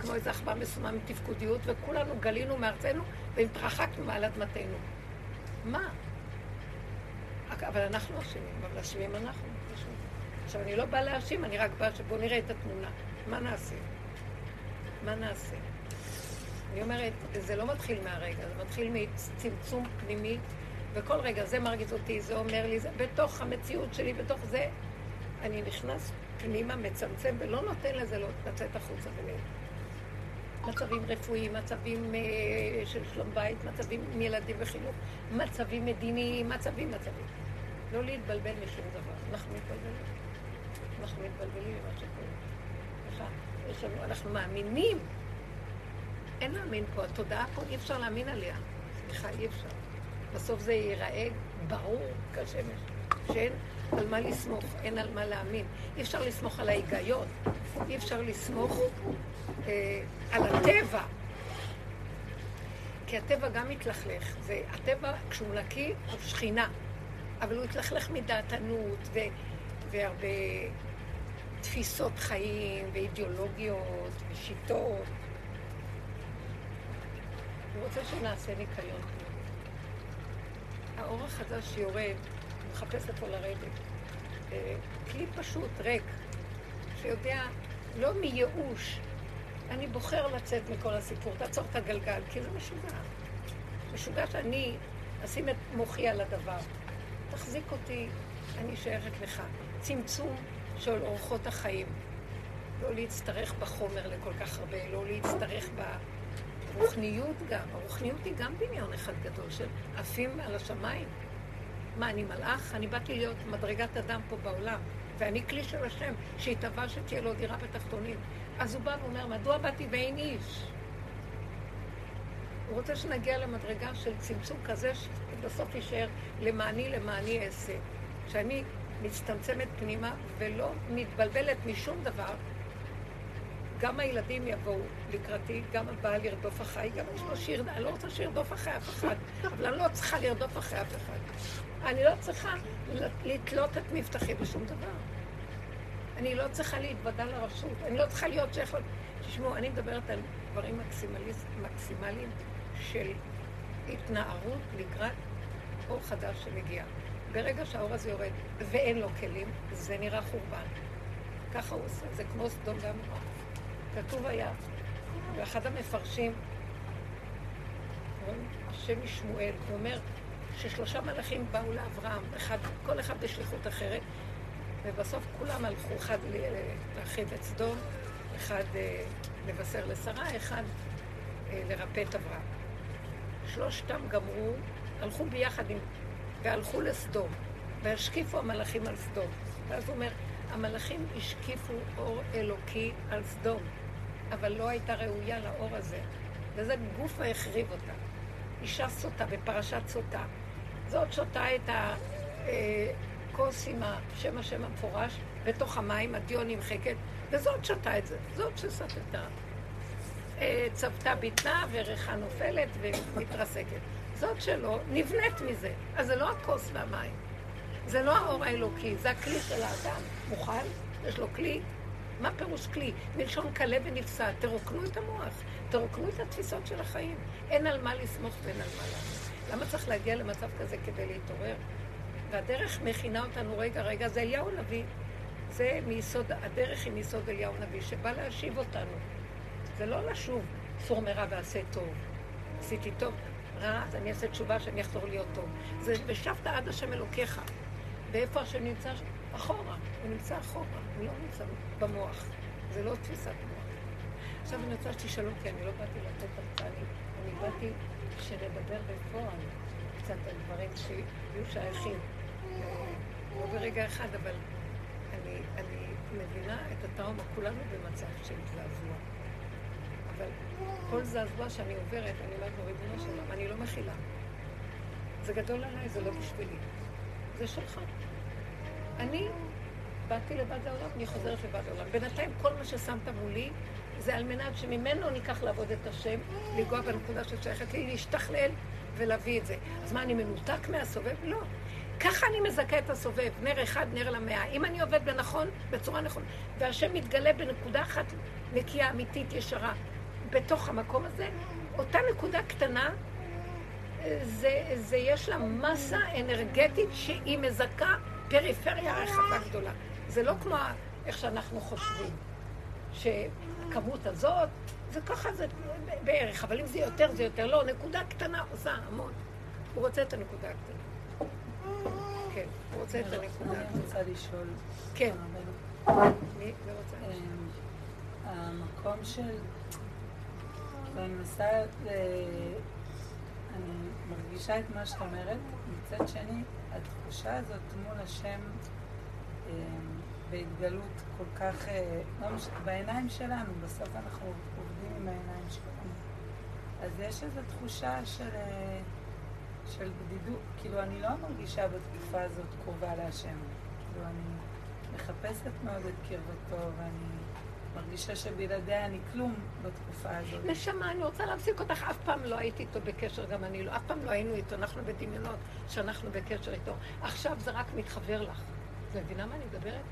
כמו איזה עכבר מסומם מתפקודיות, וכולנו גלינו מארצנו והתרחקנו מעל אדמתנו. מה? אבל אנחנו אשמים, אבל אשמים אנחנו. עכשיו, אני לא באה להאשים, אני רק באה שבואו נראה את התמונה. מה נעשה? מה נעשה? אני אומרת, זה לא מתחיל מהרגע, זה מתחיל מצמצום פנימי, וכל רגע זה מרגיז אותי, זה אומר לי, זה בתוך המציאות שלי, בתוך זה, אני נכנס פנימה, מצמצם, ולא נותן לזה לא לצאת החוצה ולהיות. מצבים רפואיים, מצבים uh, של שלום בית, מצבים עם ילדים וחינוך, מצבים מדיניים, מצבים, מצבים. לא להתבלבל משום דבר. אנחנו מתבלבלים. אנחנו מתבלבלים ממה שקורה. אנחנו מאמינים. אין להאמין פה, התודעה פה אי אפשר להאמין עליה. סליחה, אי אפשר. בסוף זה ייראה ברור כשמש, שאין על מה לסמוך, אין על מה להאמין. אי אפשר לסמוך על ההיגיון, אי אפשר לסמוך אה, על הטבע. כי הטבע גם מתלכלך, והטבע, כשהוא נקי, הוא שכינה. אבל הוא התלכלך מדעתנות והרבה תפיסות חיים ואידיאולוגיות ושיטות. הוא רוצה שנעשה ניקיון. האור החדש שיורד, מחפש איפה לרדת. אה, כלי פשוט, ריק, שיודע, לא מייאוש, אני בוחר לצאת מכל הסיפור, תעצור את הגלגל, כי זה משוגע. משוגע שאני אשים את מוחי על הדבר. תחזיק אותי, אני שייכת לך. צמצום של אורחות החיים. לא להצטרך בחומר לכל כך הרבה, לא להצטרך ברוחניות גם. הרוחניות היא גם דמיון אחד גדול של עפים על השמיים. מה, אני מלאך? אני באתי להיות מדרגת אדם פה בעולם, ואני כלי של השם, שהתהווה שתהיה לו דירה בתחתונים. אז הוא בא ואומר, מדוע באתי ואין איש? הוא רוצה שנגיע למדרגה של צמצום כזה שבסוף יישאר למעני למעני אעשה. שאני מצטמצמת פנימה ולא מתבלבלת משום דבר, גם הילדים יבואו לקראתי, גם הבעל ירדוף אחריי, גם יש לו שיר, אני לא רוצה שירדוף אחרי אף אחד, אבל אני לא צריכה לרדוף אחרי אף אחד. אני לא צריכה לתלות את מבטחי בשום דבר. אני לא צריכה להתוודע לרשות, אני לא צריכה להיות שייך... תשמעו, אני מדברת על דברים מקסימליים של התנערות לקראת אור חדש שמגיע. ברגע שהאור הזה יורד ואין לו כלים, זה נראה חורבן. ככה הוא עושה, זה כמו סדום ועמורה. כתוב היה, ואחד המפרשים, השם משמואל, הוא אומר ששלושה מלאכים באו לאברהם, אחד, כל אחד בשליחות אחרת, ובסוף כולם הלכו, אחד להרחיב את סדום, אחד אה, לבשר לשרה, אחד אה, לרפא את אברהם. שלושתם גמרו, הלכו ביחד עם, והלכו לסדום, והשקיפו המלאכים על סדום. ואז הוא אומר, המלאכים השקיפו אור אלוקי על סדום, אבל לא הייתה ראויה לאור הזה. וזה גוף החריב אותה. אישה סוטה בפרשת סוטה. זאת שותה את הכוס עם השם השם המפורש בתוך המים, הדיו נמחקת, וזאת שותה את זה. זאת שסטתה. אה, צבתה בטנה וריחה נופלת ומתרסקת. זאת שלו נבנית מזה. אז זה לא הכוס והמים. זה לא האור האלוקי, זה הכלי של האדם. מוכן? יש לו כלי? מה פירוש כלי? מלשון כלה ונפסד. תרוקנו את המוח, תרוקנו את התפיסות של החיים. אין על מה לסמוך ואין על מה לענות. למה צריך להגיע למצב כזה כדי להתעורר? והדרך מכינה אותנו, רגע, רגע, זה אליהו הנביא. זה מיסוד, הדרך היא מיסוד אליהו הנביא, שבא להשיב אותנו. זה לא לשוב, סור מרע ועשה טוב. עשיתי טוב, רע, אז אני אעשה תשובה שאני אחזור להיות טוב. זה ושבת עד השם אלוקיך. ואיפה השם נמצא? אחורה. הוא נמצא אחורה, הוא לא נמצא במוח. זה לא תפיסת מוח. עכשיו אני רוצה שתשאלו אותי, אני לא באתי לתת הרצאה, אני באתי שנדבר בפועל קצת על דברים שיהיו שייכים. לא ברגע אחד, אבל אני, אני מבינה את הטראומה, כולנו במצב של זעזוע. אבל כל זעזוע שאני עוברת, אני אומרת לו, ריבונו שלום, אני לא מכילה. זה גדול עליי, זה לא בשבילי. זה שלך. אני באתי לבד לעולם, אני חוזרת לבד לעולם. בינתיים כל מה ששמת מולי זה על מנת שממנו ניקח לעבוד את השם, לנגוע בנקודה ששייכת לי, להשתכלל ולהביא את זה. אז מה, אני מנותק מהסובב? לא. ככה אני מזכה את הסובב, נר אחד, נר למאה. אם אני עובד בנכון, בצורה נכונה, והשם מתגלה בנקודה אחת נקייה, אמיתית, ישרה, בתוך המקום הזה, אותה נקודה קטנה, זה, זה יש לה מסה אנרגטית שהיא מזכה פריפריה רחבה גדולה. זה לא כמו איך שאנחנו חושבים, שהכמות הזאת, זה ככה זה בערך, אבל אם זה יותר, זה יותר. לא, נקודה קטנה עושה המון. הוא רוצה את הנקודה הקטנה. כן, הוא רוצה את הנקודה. אני רוצה לשאול. כן. מי רוצה? אמ, המקום של... ואני מנסה... אני מרגישה את מה שאת אומרת, מצד שני, התחושה הזאת מול השם אמ, בהתגלות כל כך, אה, לא מש... בעיניים שלנו, בסוף אנחנו עובדים עם העיניים שלנו. אז יש איזו תחושה של... אה, של בדידות, כאילו אני לא מרגישה בתקופה הזאת קרובה להשם. כאילו אני מחפשת מאוד את קרבתו ואני מרגישה שבלעדיה אני כלום בתקופה הזאת. נשמה, אני רוצה להפסיק אותך, אף פעם לא הייתי איתו בקשר, גם אני לא, אף פעם לא היינו איתו, אנחנו בדמיונות שאנחנו בקשר איתו. עכשיו זה רק מתחבר לך. את מבינה מה אני מדברת?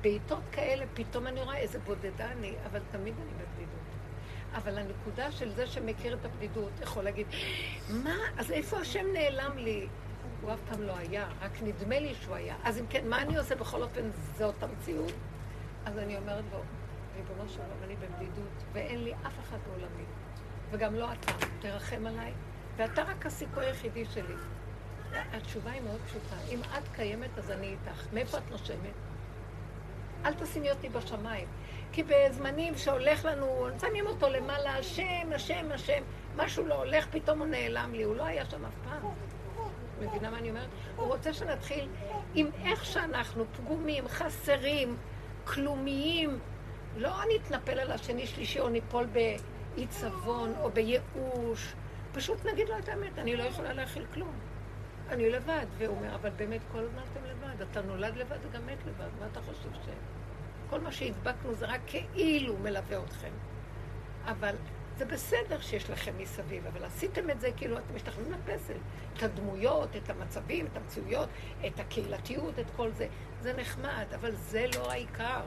בעיתות כאלה פתאום אני רואה איזה בודדה אני, אבל תמיד אני בבדידות. אבל הנקודה של זה שמכיר את הבדידות יכול להגיד, מה, אז איפה השם נעלם לי? הוא אף פעם לא היה, רק נדמה לי שהוא היה. אז אם כן, מה אני עושה בכל אופן, זאת המציאות? אז אני אומרת לו, ריבונו של עולם, אני בבדידות, ואין לי אף אחד בעולמי, וגם לא אתה, תרחם עליי, ואתה רק הסיכוי היחידי שלי. התשובה היא מאוד פשוטה, אם את קיימת אז אני איתך. מאיפה את נושמת? אל תשימי אותי בשמיים. כי בזמנים שהולך לנו, שמים אותו למעלה, השם, השם, השם, משהו לא הולך, פתאום הוא נעלם לי, הוא לא היה שם אף פעם. מבינה מה אני אומרת? הוא רוצה שנתחיל עם איך שאנחנו פגומים, חסרים, כלומיים. לא נתנפל על השני שלישי או ניפול באי-צוון או בייאוש. פשוט נגיד לו את האמת, אני לא יכולה להכיל כלום. אני לבד. והוא אומר, אבל באמת כל הזמן אתם לבד. אתה נולד לבד וגם מת לבד. מה אתה חושב ש... כל מה שהדבקנו זה רק כאילו מלווה אתכם. אבל זה בסדר שיש לכם מסביב, אבל עשיתם את זה כאילו אתם משתחררים לפסל. את הדמויות, את המצבים, את המציאויות, את הקהילתיות, את כל זה. זה נחמד, אבל זה לא העיקר.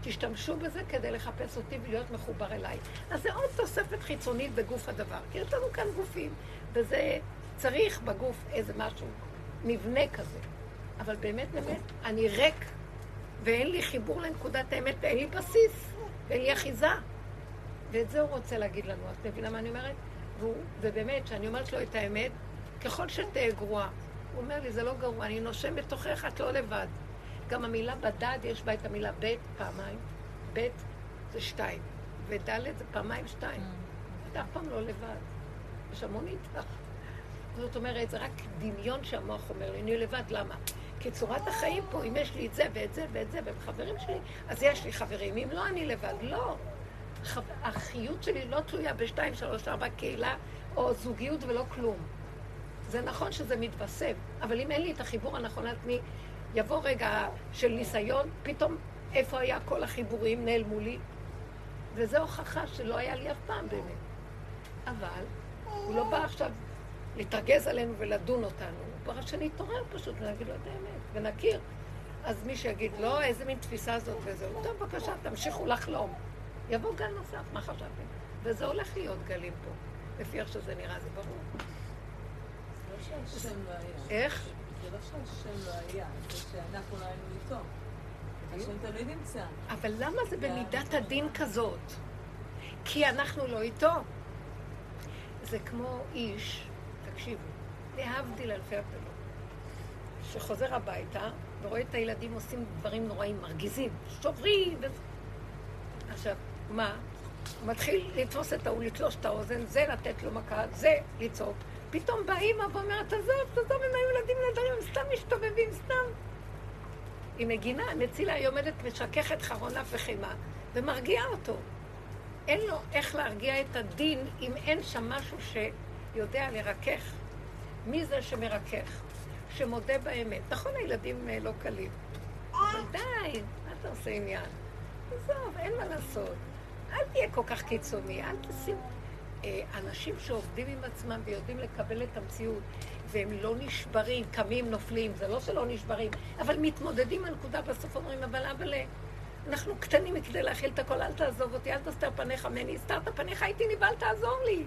תשתמשו בזה כדי לחפש אותי ולהיות מחובר אליי. אז זה עוד תוספת חיצונית בגוף הדבר. כי יש לנו כאן גופים, וזה צריך בגוף איזה משהו, מבנה כזה. אבל באמת, באמת, אני ריק ואין לי חיבור לנקודת האמת, ואין לי בסיס, ואין לי אחיזה. ואת זה הוא רוצה להגיד לנו. את מבינה מה אני אומרת? והוא, ובאמת, כשאני אומרת לו את האמת, ככל שתהיה גרועה, הוא אומר לי, זה לא גרוע, אני נושם בתוכך, את לא לבד. גם המילה בדד, יש בה את המילה ב' פעמיים. ב' זה שתיים, וד' זה פעמיים שתיים. Mm. את אף פעם לא לבד. יש המון איתך. זאת אומרת, זה רק דמיון שהמוח אומר לי, אני לבד, למה? כי צורת החיים פה, אם יש לי את זה ואת זה ואת זה והם חברים שלי, אז יש לי חברים. אם לא, אני לבד. לא. החיות שלי לא תלויה בשתיים, שלוש, ארבע קהילה או זוגיות ולא כלום. זה נכון שזה מתווסף, אבל אם אין לי את החיבור הנכון לעצמי, יבוא רגע של ניסיון, פתאום איפה היה כל החיבורים נעלמו לי, וזו הוכחה שלא היה לי אף פעם באמת. אבל הוא לא בא עכשיו להתרגז עלינו ולדון אותנו. הוא בא שנתעורר פשוט ונגיד לו את האמת, ונכיר. אז מי שיגיד, לא, איזה מין תפיסה זאת וזהו, טוב, בבקשה, תמשיכו לחלום. יבוא גל נוסף, מה חשבתם? וזה הולך להיות גלים פה, לפי איך שזה נראה, זה ברור. לא איך? זה לא שהשם לא היה, זה שאנחנו לא היינו איתו. השם תמיד נמצא. אבל למה זה במידת הדין כזאת? כי אנחנו לא איתו. זה כמו איש, תקשיבו, להבדיל אלפי הבדלות, שחוזר הביתה ורואה את הילדים עושים דברים נוראים, מרגיזים, שוברים וזה. עכשיו, מה? הוא מתחיל לתפוס את ההוא, לתלוש את האוזן, זה לתת לו מכה, זה לצעוק. פתאום באה אימא ואומרת, עזוב, עזוב, הם היו ילדים נהדרים, הם סתם מסתובבים, סתם. היא מגינה, מצילה, היא עומדת, משככת חרונה וחימה, ומרגיעה אותו. אין לו איך להרגיע את הדין אם אין שם משהו שיודע לרכך. מי זה שמרכך? שמודה באמת. נכון, הילדים אה, לא קלים, אבל די, מה אתה עושה עניין? עזוב, אין מה לעשות. אל תהיה כל כך קיצוני, אל תשים... אה, אנשים שעובדים עם עצמם ויודעים לקבל את המציאות, והם לא נשברים, קמים, נופלים, זה לא שלא נשברים, אבל מתמודדים על נקודה, בסוף אומרים, אבל אבל אנחנו קטנים מכדי להכיל את הכל, אל תעזוב אותי, אל תסתר פניך ממני, הסתרת פניך, הייתי נבהל, תעזור לי.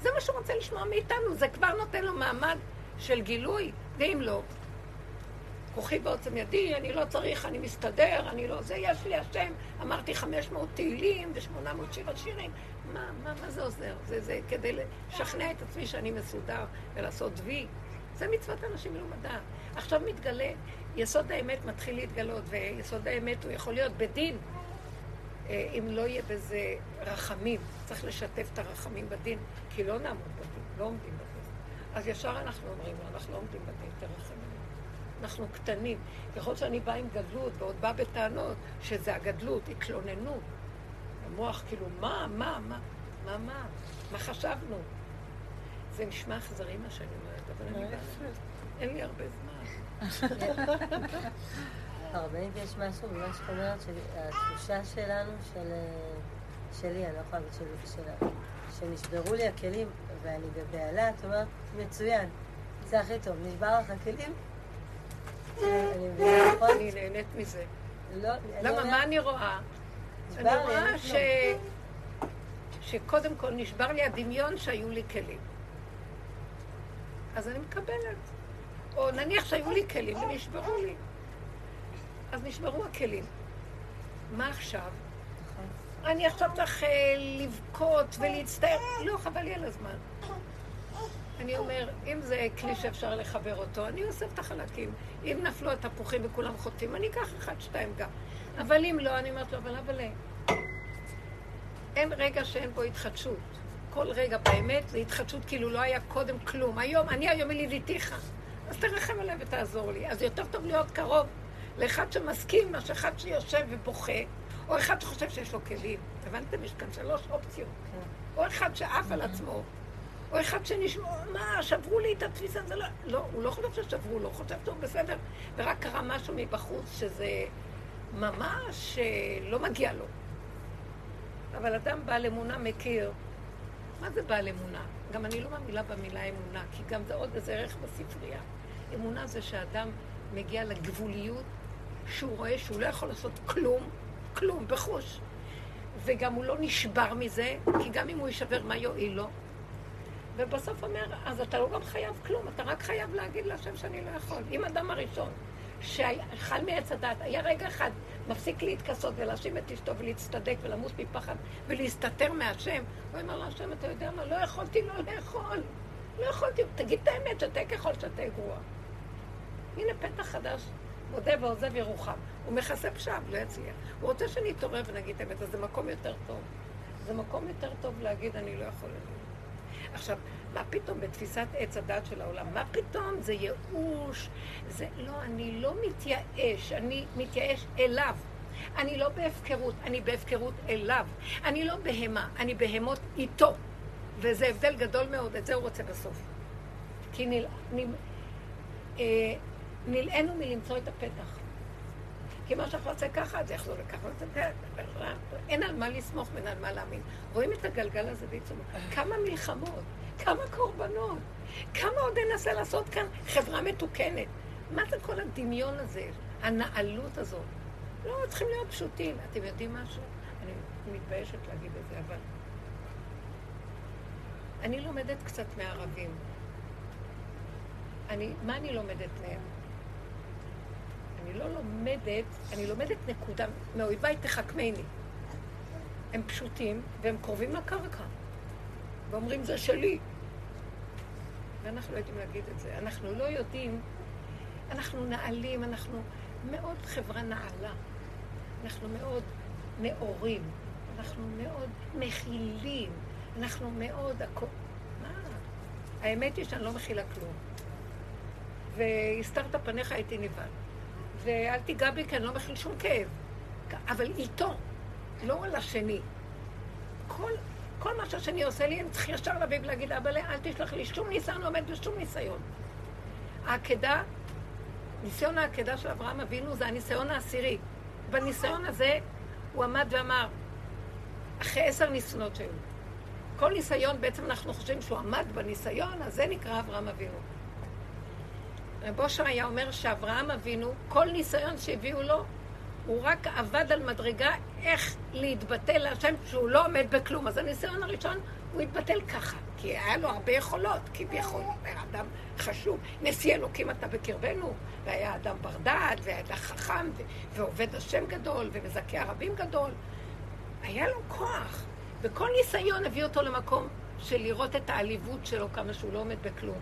זה מה שהוא רוצה לשמוע מאיתנו, זה כבר נותן לו מעמד של גילוי, ואם לא, כוחי בעוצם ידי, אני לא צריך, אני מסתדר, אני לא זה, יש לי השם, אמרתי 500 תהילים ו-800 שיר השירים, מה, מה, מה זה עוזר? זה, זה כדי לשכנע את עצמי שאני מסודר ולעשות וי. זה מצוות אנשים מלומדה. עכשיו מתגלה, יסוד האמת מתחיל להתגלות, ויסוד האמת הוא יכול להיות בדין, אה, אם לא יהיה בזה רחמים. צריך לשתף את הרחמים בדין, כי לא נעמוד בדין, לא עומדים בדין. אז ישר אנחנו אומרים לו, אנחנו לא עומדים בדין, עלינו. אנחנו קטנים. ככל שאני באה עם גדלות ועוד באה בטענות שזה הגדלות, התלוננות. המוח כאילו, מה, מה, מה, מה, מה, מה חשבנו? זה נשמע אכזרי מה שאני אומרת, אבל אני באה... אין לי הרבה זמן. *laughs* הרבנית, יש משהו במה שאת אומרת, שהתחושה שלנו, של... שלי, אני לא יכולה להגיד של... שנשברו לי הכלים ואני בבהלה, את אומרת, מצוין, זה הכי טוב, נשבר לך הכלים? אני מבינה נכון? אני נהנית מזה. לא, למה, מה אני רואה? אני רואה ש... שקודם כל נשבר לי הדמיון שהיו לי כלים. אז אני מקבלת. או נניח שהיו לי כלים ונשברו לי. אז נשברו הכלים. מה עכשיו? אני עכשיו צריך אה, לבכות ולהצטער. לא, חבל לי על הזמן. אני אומר, אם זה כלי שאפשר לחבר אותו, אני אוסף את החלקים. אם נפלו התפוחים וכולם חוטפים, אני אקח אחד, שתיים גם. אבל אם לא, אני אומרת לו, אבל אבל אין רגע שאין בו התחדשות. כל רגע באמת זה התחדשות כאילו לא היה קודם כלום. היום, אני היום ילידיתיך. אז תרחם עליי ותעזור לי. אז יותר טוב להיות קרוב לאחד שמסכים מאשר אחד שיושב ובוכה, או אחד שחושב שיש לו כלים. הבנתם? יש כאן שלוש אופציות. או אחד שעף על עצמו, או אחד שנשמע, מה, שברו לי את התפיסה, זה לא... לא, הוא לא חושב ששברו לו, חושב שהוא בסדר, ורק קרה משהו מבחוץ שזה ממש אה, לא מגיע לו. אבל אדם בעל אמונה מכיר. מה זה בעל אמונה? גם אני לא מאמינה במילה אמונה, כי גם זה עוד איזה ערך בספרייה. אמונה זה שאדם מגיע לגבוליות, שהוא רואה שהוא לא יכול לעשות כלום, כלום, בחוש. וגם הוא לא נשבר מזה, כי גם אם הוא יישבר, מה יועיל לו? ובסוף אומר, אז אתה לא גם חייב כלום, אתה רק חייב להגיד להשם שאני לא יכול. אם אדם הראשון, שאכל מעץ הדת, היה רגע אחד, מפסיק להתכסות ולהאשים את אשתו ולהצטדק ולמוס מפחד ולהסתתר מהשם, הוא אומר להשם, אתה יודע מה, לא יכולתי לא לאכול. לא יכולתי, תגיד את האמת, שתה ככל שתה גרוע. הנה פתח חדש, מודה ועוזב ירוחם. הוא מכסה פשעיו, לא יצליח. הוא רוצה שנתעורר ונגיד את האמת, אז זה מקום יותר טוב. זה מקום יותר טוב להגיד, אני לא יכול להגיד. עכשיו, מה פתאום בתפיסת עץ הדת של העולם? מה פתאום? זה ייאוש, זה לא, אני לא מתייאש, אני מתייאש אליו. אני לא בהפקרות, אני בהפקרות אליו. אני לא בהמה, אני בהמות איתו. וזה הבדל גדול מאוד, את זה הוא רוצה בסוף. כי נל... נל... אה, נלאינו מלמצוא את הפתח. כי מה שאנחנו נעשה ככה, זה יחזור לככה, אין על מה לסמוך ואין על מה להאמין. רואים את הגלגל הזה בעיצומו. כמה מלחמות, כמה קורבנות, כמה עוד ננסה לעשות כאן חברה מתוקנת. מה זה כל הדמיון הזה, הנעלות הזאת? לא, צריכים להיות פשוטים. אתם יודעים משהו? אני מתביישת להגיד את זה, אבל... אני לומדת קצת מהערבים. אני, מה אני לומדת מהם? אני לא לומדת, אני לומדת נקודה, מאויביי תחכמני. הם פשוטים והם קרובים לקרקע. ואומרים, זה שלי. ואנחנו לא יודעים להגיד את זה. אנחנו לא יודעים, אנחנו נעלים, אנחנו מאוד חברה נעלה. אנחנו מאוד נאורים. אנחנו מאוד מכילים. אנחנו מאוד... מה? האמת היא שאני לא מכילה כלום. והסתרת פניך הייתי נבהל. ואל תיגע בי כי אני לא מכיל שום כאב. אבל איתו, לא על השני. כל, כל מה שהשני עושה לי, אני צריך ישר להביא ולהגיד, אבל אל תשלח לי שום ניסיון, לא עומד בשום ניסיון. העקדה, ניסיון העקדה של אברהם אבינו זה הניסיון העשירי. בניסיון הזה הוא עמד ואמר, אחרי עשר ניסיונות שהיו. כל ניסיון, בעצם אנחנו חושבים שהוא עמד בניסיון, אז זה נקרא אברהם אבינו. רב אושר היה אומר שאברהם אבינו, כל ניסיון שהביאו לו, הוא רק עבד על מדרגה איך להתבטא להשם שהוא לא עומד בכלום. אז הניסיון הראשון, הוא התבטל ככה, כי היה לו הרבה יכולות, כביכול, היה אדם חשוב. נשיא אלוקים אתה בקרבנו, והיה אדם בר דעת, והיה חכם, ועובד השם גדול, ומזכה ערבים גדול. היה לו כוח, וכל ניסיון הביא אותו למקום של לראות את העליבות שלו כמה שהוא לא עומד בכלום.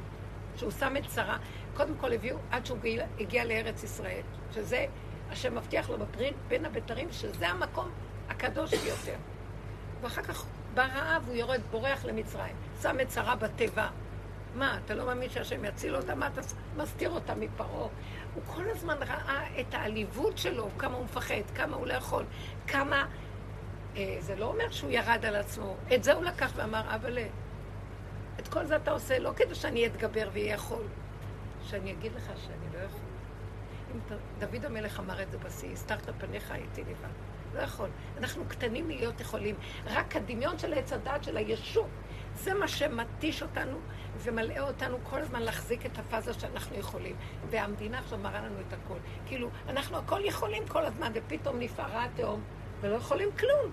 שהוא שם את שרה, קודם כל הביאו עד שהוא הגיע לארץ ישראל, שזה, השם מבטיח לו בפרין בין הבתרים, שזה המקום הקדוש ביותר. ואחר כך ברעב הוא יורד, בורח למצרים, שם את שרה בתיבה. מה, אתה לא מאמין שהשם יציל אותה? מה אתה מסתיר אותה מפרעה? הוא כל הזמן ראה את העליבות שלו, כמה הוא מפחד, כמה הוא לא יכול, כמה... אה, זה לא אומר שהוא ירד על עצמו. את זה הוא לקח ואמר, אבל את כל זה אתה עושה לא כדי שאני אתגבר ואהיה יכול, שאני אגיד לך שאני לא יכול. דוד המלך אמר את זה בשיא, הסתרת פניך הייתי לבד. לא יכול. אנחנו קטנים מלהיות יכולים. רק הדמיון של עץ הדת של הישות, זה מה שמתיש אותנו ומלאה אותנו כל הזמן להחזיק את הפאזה שאנחנו יכולים. והמדינה עכשיו מראה לנו את הכל. כאילו, אנחנו הכל יכולים כל הזמן, ופתאום נפערה התהום, ולא יכולים כלום.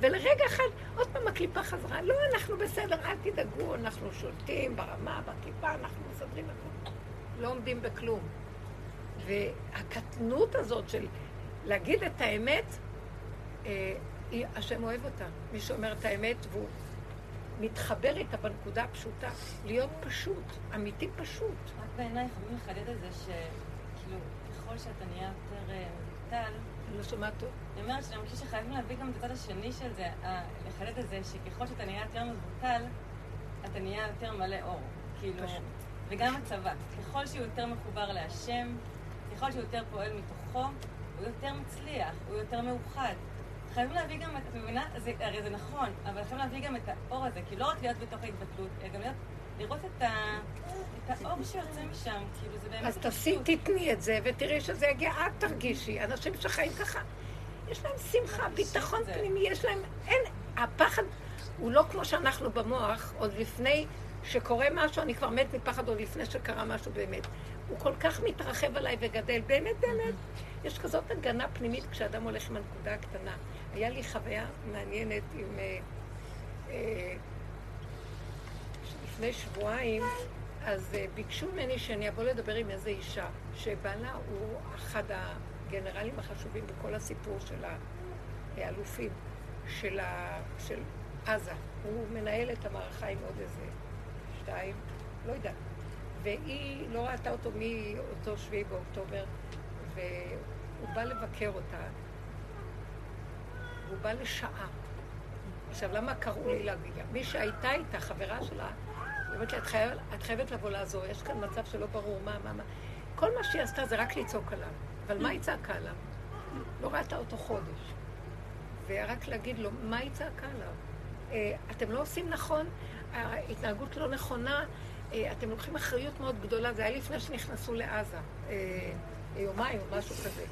ולרגע אחד, עוד פעם הקליפה חזרה. לא, אנחנו בסדר, אל תדאגו, אנחנו שולטים ברמה, בקליפה, אנחנו מסדרים הכול. לא עומדים בכלום. והקטנות הזאת של להגיד את האמת, אה, השם אוהב אותה. מי שאומר את האמת והוא מתחבר איתה בנקודה הפשוטה, להיות פשוט, אמיתי פשוט. רק בעיניי חייבים לחדד את זה שכאילו, ככל שאתה נהיה יותר אה, מבוטל, אני לא שומעת טוב. אני אומרת שאני חושבת שחייבים להביא גם את הצד השני של זה, לחדד את זה, שככל שאתה נהיה יותר מבוטל, אתה נהיה יותר מלא אור. כאילו, וגם הצבא. ככל שהוא יותר מחובר להשם, ככל שהוא יותר פועל מתוכו, הוא יותר מצליח, הוא יותר מאוחד. חייבים להביא גם את, את מבינה? זה, הרי זה נכון, אבל חייבים להביא גם את האור הזה, כי לא רק להיות בתוך ההתבטלות, אלא גם להיות, לראות את, ה, את האור שיוצא משם, כאילו זה באמת... אז תעשי, תתני את זה, ותראי שזה יגיע, את תרגישי. אנשים שחיים ככה, יש להם שמחה, ביטחון פנימי, יש להם, אין, הפחד הוא לא כמו שאנחנו במוח, עוד לפני שקורה משהו, אני כבר מת מפחד עוד לפני שקרה משהו באמת. הוא כל כך מתרחב עליי וגדל, באמת, באמת. יש כזאת הגנה פנימית כשאדם הולך עם הנקודה הקטנה. היה לי חוויה מעניינת עם... אה, אה, לפני שבועיים, אז אה, ביקשו ממני שאני אבוא לדבר עם איזו אישה, שבעלה הוא אחד הגנרלים החשובים בכל הסיפור של האלופים של, ה... של עזה. הוא מנהל את המערכה עם עוד איזה שתיים, לא יודעת. והיא לא ראתה אותו מאותו שביעי באוקטובר, והוא בא לבקר אותה, והוא בא לשעה. עכשיו, למה קראו לי להגיד לה? מי שהייתה איתה, חברה שלה, היא אומרת לי, את, חייב, את חייבת לבוא לעזור, יש כאן מצב שלא ברור מה, מה, מה. כל מה שהיא עשתה זה רק לצעוק עליו. אבל מה היא צעקה עליו? לא ראתה אותו חודש. ורק להגיד לו, מה היא צעקה עליו? אה, אתם לא עושים נכון, ההתנהגות לא נכונה, אתם לוקחים אחריות מאוד גדולה, זה היה לפני שנכנסו לעזה, אה, יומיים או משהו כזה.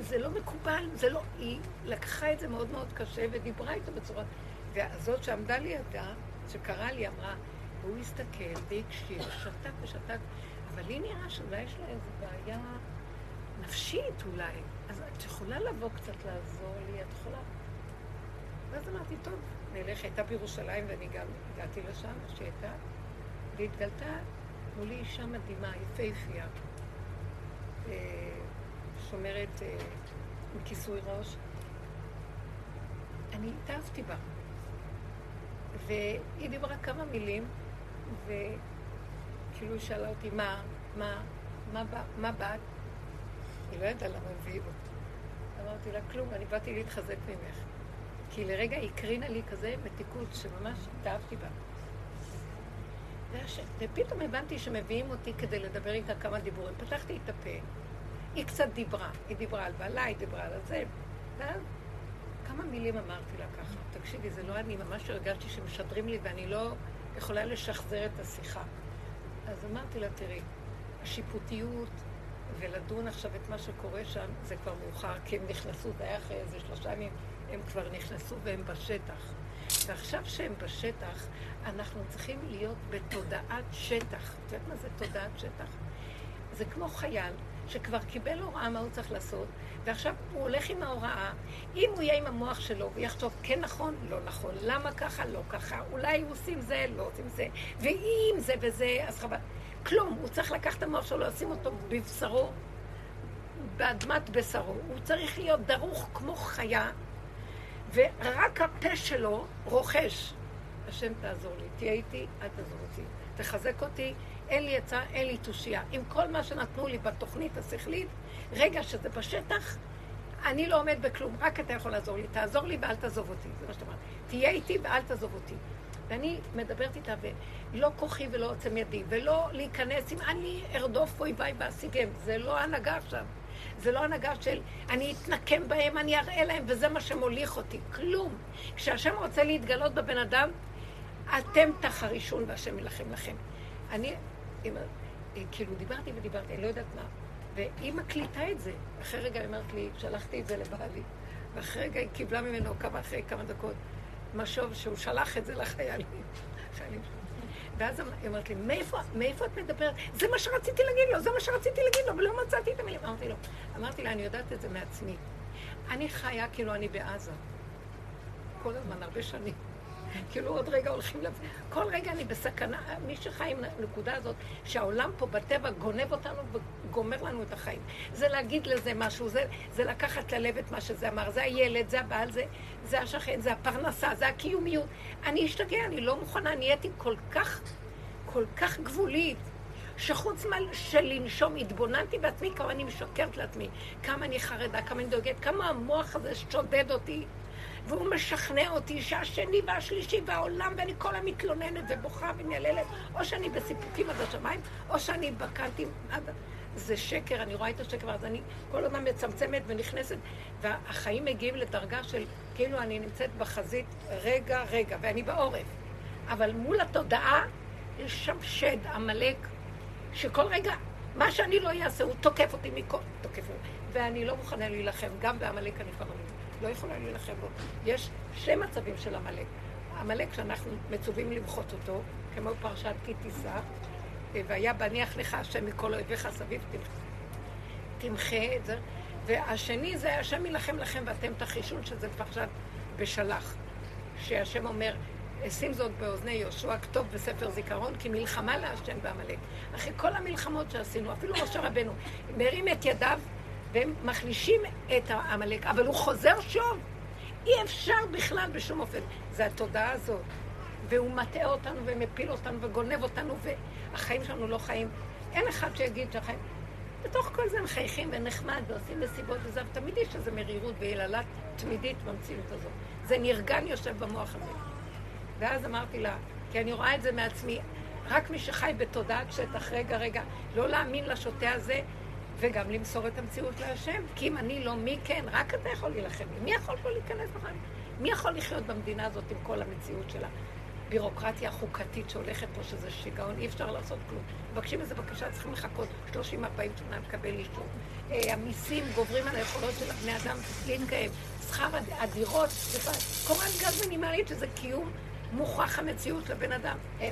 זה לא מקובל, זה לא, היא לקחה את זה מאוד מאוד קשה ודיברה איתו בצורה... והזאת שעמדה לידה, שקראה לי, אמרה, והוא הסתכל והקשיב, שתק ושתק, אבל לי נראה שאולי יש לה איזו בעיה נפשית אולי. אז את יכולה לבוא קצת לעזור לי, את יכולה... ואז אמרתי, טוב, נלך, הייתה בירושלים ואני גם הגעתי לשם, שהייתה, והתגלתה מולי אישה מדהימה, יפהפייה, אה, שומרת אה, עם כיסוי ראש. אני התאהבתי בה. והיא דיברה כמה מילים, וכאילו היא שאלה אותי, מה, מה, מה, מה באת? היא לא ידעה למה מביאים אותי. אמרתי לה, כלום, אני באתי להתחזק ממך. כי לרגע היא הקרינה לי כזה מתיקות שממש התאהבתי בה. ופתאום הבנתי שמביאים אותי כדי לדבר איתה כמה דיבורים. פתחתי את הפה, היא קצת דיברה. היא דיברה על בעלה, היא דיברה על הזה. ואז כמה מילים אמרתי לה ככה. תקשיבי, זה לא אני, ממש הרגשתי שמשדרים לי ואני לא יכולה לשחזר את השיחה. אז אמרתי לה, תראי, השיפוטיות ולדון עכשיו את מה שקורה שם, זה כבר מאוחר, כי הם נכנסו, זה היה אחרי איזה שלושה ימים, הם כבר נכנסו והם בשטח. ועכשיו שהם בשטח, אנחנו צריכים להיות בתודעת שטח. את יודעת מה זה תודעת שטח? זה כמו חייל שכבר קיבל הוראה מה הוא צריך לעשות, ועכשיו הוא הולך עם ההוראה. אם הוא יהיה עם המוח שלו ויחשוב כן נכון, לא נכון, למה ככה, לא ככה, אולי עושים זה, לא עושים זה, ואם זה וזה, אז חבל. כלום, הוא צריך לקחת את המוח שלו, לשים אותו בבשרו, באדמת בשרו. הוא צריך להיות דרוך כמו חיה, ורק הפה שלו רוכש. השם תעזור לי, תהיה איתי, אל תעזור אותי. תחזק אותי, אין לי עצה, אין לי תושייה. עם כל מה שנתנו לי בתוכנית השכלית, רגע שזה בשטח, אני לא עומד בכלום, רק אתה יכול לעזור לי. תעזור לי ואל תעזוב אותי, זה מה שאתה אומר. תהיה איתי ואל תעזוב אותי. ואני מדברת איתה, ולא כוחי ולא עוצם ידי, ולא להיכנס עם אני ארדוף אויביי ואשיגם. זה לא הנהגה עכשיו. זה לא הנהגה של אני אתנקם בהם, אני אראה להם, וזה מה שמוליך אותי. כלום. כשהשם רוצה להתגלות בבן אדם, אתם תחרישון והשם יילחם לכם. אני, עם, כאילו, דיברתי ודיברתי, אני לא יודעת מה. והיא מקליטה את זה. אחרי רגע היא אומרת לי, שלחתי את זה לבעלי. ואחרי רגע היא קיבלה ממנו כמה, אחרי כמה דקות, משוב שהוא שלח את זה לחיילים. *laughs* ואז היא אומרת לי, מאיפה, מאיפה את מדברת? זה מה שרציתי להגיד לו, זה מה שרציתי להגיד לו, ולא מצאתי את המילים. אמרתי לו, אמרתי לה, אני יודעת את זה מעצמי. אני חיה כאילו אני בעזה. כל הזמן, הרבה שנים. כאילו עוד רגע הולכים לזה. כל רגע אני בסכנה, מי שחי עם הנקודה הזאת, שהעולם פה בטבע גונב אותנו וגומר לנו את החיים. זה להגיד לזה משהו, זה, זה לקחת ללב את מה שזה אמר, זה הילד, זה הבעל, זה, זה השכן, זה הפרנסה, זה הקיומיות. אני אשתגע, אני לא מוכנה, נהייתי כל כך, כל כך גבולית. שחוץ של לנשום, התבוננתי בעצמי כמה אני משקרת לעצמי, כמה אני חרדה, כמה אני דואגת, כמה המוח הזה שודד אותי. והוא משכנע אותי שהשני והשלישי והעולם, ואני כל המתלוננת ובוכה ומייללת, או שאני בסיפוקים עד השמיים, או שאני בקנתי עד... זה שקר, אני רואה את השקר, אז אני כל הזמן מצמצמת ונכנסת, והחיים מגיעים לדרגה של כאילו אני נמצאת בחזית רגע, רגע, ואני בעורף. אבל מול התודעה יש שם שד, עמלק, שכל רגע, מה שאני לא אעשה, הוא תוקף אותי מכל... תוקף. ואני לא מוכנה להילחם, גם בעמלק אני כבר לא לא יכולה להילחם בו. יש שני מצבים של עמלק. עמלק שאנחנו מצווים למחות אותו, כמו פרשת כי תישא, והיה בניח לך השם מכל אויביך סביב, תמחה את זה. והשני זה השם יילחם לכם ואתם תחישון, שזה פרשת בשלח. שהשם אומר, שים זאת באוזני יהושע, כתוב בספר זיכרון, כי מלחמה להשם בעמלק. אחרי כל המלחמות שעשינו, אפילו משה רבנו, מרים את ידיו והם מחלישים את העמלק, אבל הוא חוזר שוב. אי אפשר בכלל בשום אופן. זה התודעה הזאת. והוא מטעה אותנו ומפיל אותנו וגונב אותנו, והחיים שלנו לא חיים. אין אחד שיגיד שהחיים... בתוך כל זה הם חייכים ונחמד ועושים מסיבות וזה, ותמיד יש איזו מרירות ויללה תמידית במציאות הזאת. זה נרגן יושב במוח הזה. ואז אמרתי לה, כי אני רואה את זה מעצמי, רק מי שחי בתודעת שטח, רגע, רגע, לא להאמין לשוטה הזה, וגם למסור את המציאות להשם. כי אם אני לא, מי כן? רק אתה יכול להילחם. מי יכול פה להיכנס בכלל? מי יכול לחיות במדינה הזאת עם כל המציאות שלה? בירוקרטיה החוקתית שהולכת פה, שזה שיגעון, אי אפשר לעשות כלום. מבקשים איזה בקשה, צריכים לחכות 30-40 שנה לקבל אישור. אה, המיסים גוברים על היכולות של הבני אדם להתקיים. שכר הדירות, קורת גז מינימלית, שזה קיום מוכח המציאות לבן אדם. אה,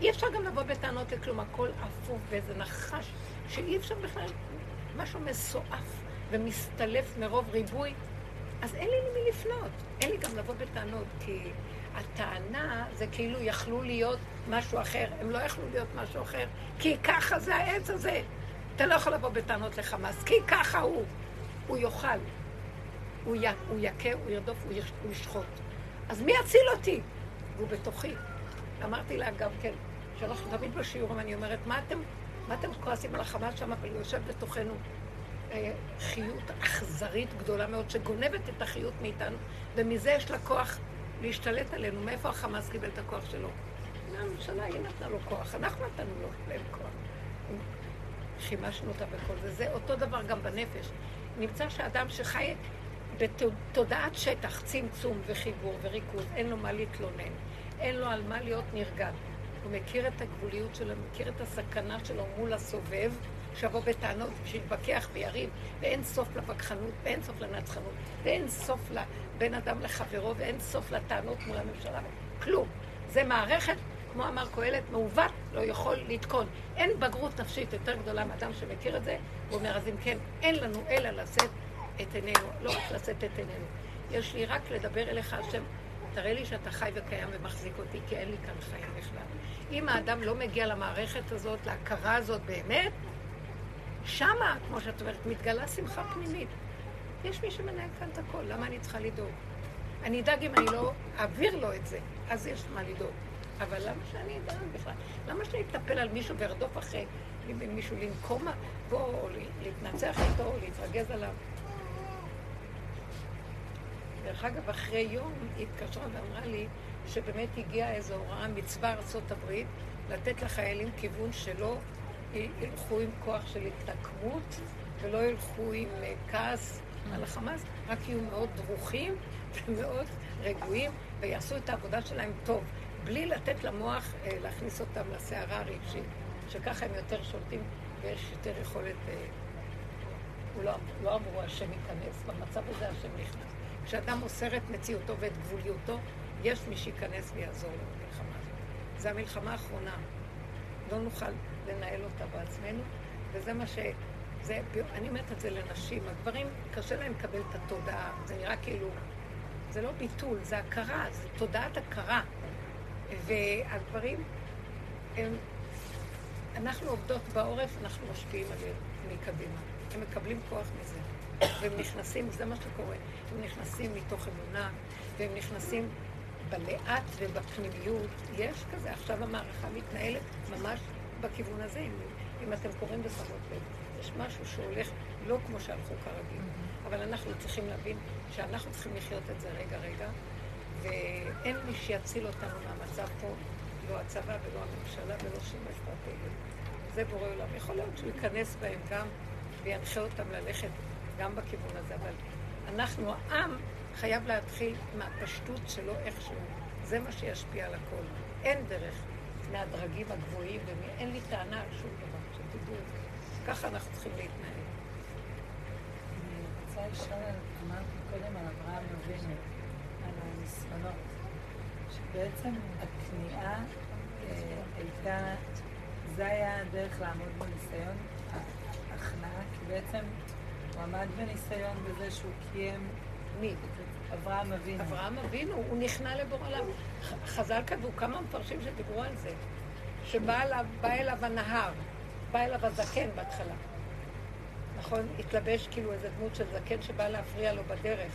אי אפשר גם לבוא בטענות לכלום, הכל אפוף ואיזה נחש, שאי אפשר בכלל משהו מסועף ומסתלף מרוב ריבוי, אז אין לי למי לפנות. אין לי גם לבוא בטענות, כי הטענה זה כאילו יכלו להיות משהו אחר. הם לא יכלו להיות משהו אחר, כי ככה זה העץ הזה. אתה לא יכול לבוא בטענות לחמאס, כי ככה הוא. הוא יאכל. הוא, י... הוא יכה, הוא ירדוף, הוא, יש... הוא ישחוט. אז מי יציל אותי? והוא בתוכי. אמרתי לה גם כן, שאנחנו תמיד בשיעורים, אני אומרת, מה אתם מה אתם כועסים על החמאס שם, אבל יושב בתוכנו אה, חיות אכזרית גדולה מאוד, שגונבת את החיות מאיתנו, ומזה יש לה כוח להשתלט עלינו. מאיפה החמאס קיבל את הכוח שלו? מהממשלה, היא נתנה לו כוח, אנחנו נתנו לו להם כוח. חימשנו אותה בכל זה. זה אותו דבר גם בנפש. נמצא שאדם שחי בתודעת שטח, צמצום וחיבור וריכוז, אין לו מה להתלונן, אין לו על מה להיות נרגד. הוא מכיר את הגבוליות שלו, מכיר את הסכנה שלו מול הסובב, שיבוא בטענות, שיתווכח ויריב, ואין סוף לפקחנות, ואין סוף לנצחנות, ואין סוף לבן אדם לחברו, ואין סוף לטענות מול הממשלה, כלום. זה מערכת, כמו אמר קהלת, מעוות, לא יכול לתקון. אין בגרות נפשית יותר גדולה מאדם שמכיר את זה, הוא אומר, אז אם כן, אין לנו אלא לשאת את עינינו, לא רק לשאת את עינינו. יש לי רק לדבר אליך, השם, תראה לי שאתה חי וקיים ומחזיק אותי, כי אין לי כאן חיים בכלל. אם האדם לא מגיע למערכת הזאת, להכרה הזאת באמת, שמה, כמו שאת אומרת, מתגלה שמחה פנימית. יש מי שמנהל כאן את הכל, למה אני צריכה לדאוג? אני אדאג אם אני לא אעביר לו את זה, אז יש מה לדאוג. אבל למה שאני אדאג בכלל? למה שאני אטפל על מישהו וארדוף אחרי מישהו לנקום בו, או להתנצח איתו, או להתרגז עליו? דרך אגב, אחרי יום היא התקשרה ואמרה לי שבאמת הגיעה איזו הוראה מצבא ארצות הברית לתת לחיילים כיוון שלא ילכו עם כוח של התנקמות ולא ילכו עם אה, כעס על החמאס, רק יהיו מאוד דרוכים *laughs* ומאוד רגועים ויעשו את העבודה שלהם טוב, בלי לתת למוח אה, להכניס אותם לסערה הרגשית, שככה הם יותר שולטים ויש יותר יכולת... אה, הוא לא, לא אמרו השם ייכנס, במצב הזה השם נכנס. כשאדם מוסר את מציאותו ואת גבוליותו, יש מי שייכנס ויעזור לו במלחמה הזאת. זו המלחמה האחרונה. לא נוכל לנהל אותה בעצמנו, וזה מה ש... זה, אני אומרת את זה לנשים, הגברים, קשה להם לקבל את התודעה, זה נראה כאילו, זה לא ביטול, זה הכרה, זה תודעת הכרה. והגברים, הם, אנחנו עובדות בעורף, אנחנו משפיעים עליהם מקדימה. הם מקבלים כוח מזה. והם נכנסים, זה מה שקורה, הם נכנסים מתוך אמונה, והם נכנסים בלאט ובפנימיות. יש כזה, עכשיו המערכה מתנהלת ממש בכיוון הזה, אם, אם אתם קוראים בשמות לב. יש משהו שהולך לא כמו שהלכו כרגיל. אבל אנחנו צריכים להבין שאנחנו צריכים לחיות את זה רגע רגע, ואין מי שיציל אותנו מהמצב פה, לא הצבא ולא הממשלה ולא שום אסטרטגיה. זה בורא עולם. יכול להיות שהוא ייכנס בהם גם וינחה אותם ללכת גם בכיוון הזה, אבל אנחנו, העם, חייב להתחיל מהפשטות שלו איכשהו. זה מה שישפיע על הכל. אין דרך מהדרגים הגבוהים, ואין לי טענה על שום דבר, שתדעו. ככה אנחנו צריכים להתנהל. אני רוצה לשאול, אמרת קודם על אברהם אבינו, על הניסיונות, שבעצם הכניעה אה, הייתה, זה היה הדרך לעמוד בניסיון, ההכנעה, כי בעצם הוא עמד בניסיון בזה שהוא קיים... מי? אברהם אבינו. אברהם אבינו, הוא נכנע לבור עליו. חז"ל כתבו כמה מפרשים שדיברו על זה, שבא אליו, אליו הנהר, בא אליו הזקן בהתחלה. נכון? התלבש כאילו איזה דמות של זקן שבא להפריע לו בדרך.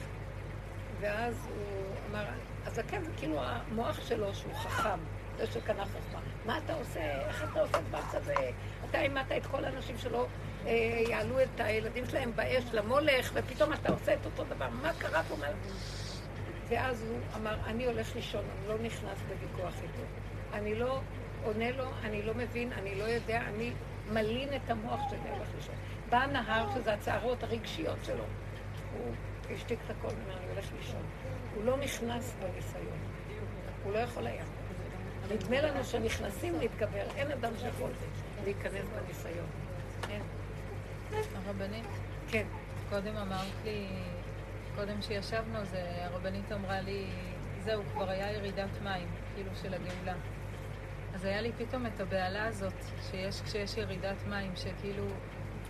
ואז הוא אמר, הזקן זה כאילו המוח שלו שהוא חכם, זה שקנה חכמה. מה אתה עושה? איך אתה עושה דבר כזה? אתה אימת את כל האנשים שלא אה, יעלו את הילדים שלהם באש למולך, ופתאום אתה עושה את אותו דבר. מה קרה פה? ואז הוא אמר, אני הולך לישון, אני לא נכנס בוויכוח איתו. אני לא עונה לו, אני לא מבין, אני לא יודע, אני מלין את המוח שלי, הולך לישון. בא הנהר, שזה הצערות הרגשיות שלו. הוא השתיק את הכל, ואומר, אני הולך לישון. הוא לא נכנס בניסיון. הוא לא יכול היה. נדמה לנו שנכנסים להתגבר, אין אדם שיכול להיכנס בניסיון. אין. הרבנית? כן. קודם אמרת לי, קודם שישבנו, זה, הרבנית אמרה לי, זהו, כבר היה ירידת מים, כאילו של הגאולה. אז היה לי פתאום את הבהלה הזאת, שיש כשיש ירידת מים, שכאילו...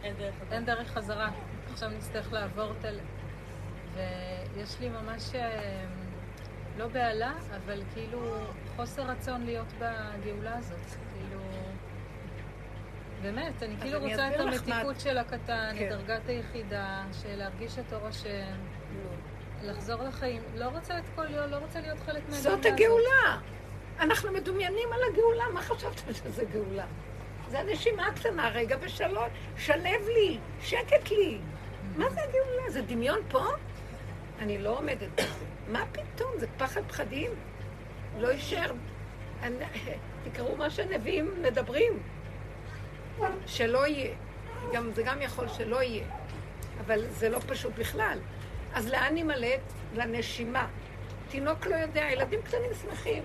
אין דרך חזרה. אין דרך חזרה. עכשיו נצטרך לעבור את ה... ויש לי ממש, אה, לא בהלה, אבל כאילו חוסר רצון להיות בגאולה הזאת. כאילו... באמת, אני כאילו אני רוצה את המתיקות של הקטן, כן. את דרגת היחידה, של להרגיש את אור השם, לחזור לחיים. לא רוצה את כל יום, לא רוצה להיות חלק מהגאולה זאת הזאת. הגאולה. אנחנו מדומיינים על הגאולה, מה חשבתם שזה גאולה? זה הנשימה הקטנה, רגע ושלוש, שלב לי, שקט לי. מה זה הגאולה? זה דמיון פה? אני לא עומדת בזה. מה פתאום? זה פחד פחדים. לא יישאר. תקראו מה שהנביאים מדברים. שלא יהיה. גם, זה גם יכול שלא יהיה. אבל זה לא פשוט בכלל. אז לאן נמלט? לנשימה. תינוק לא יודע, ילדים קטנים שמחים.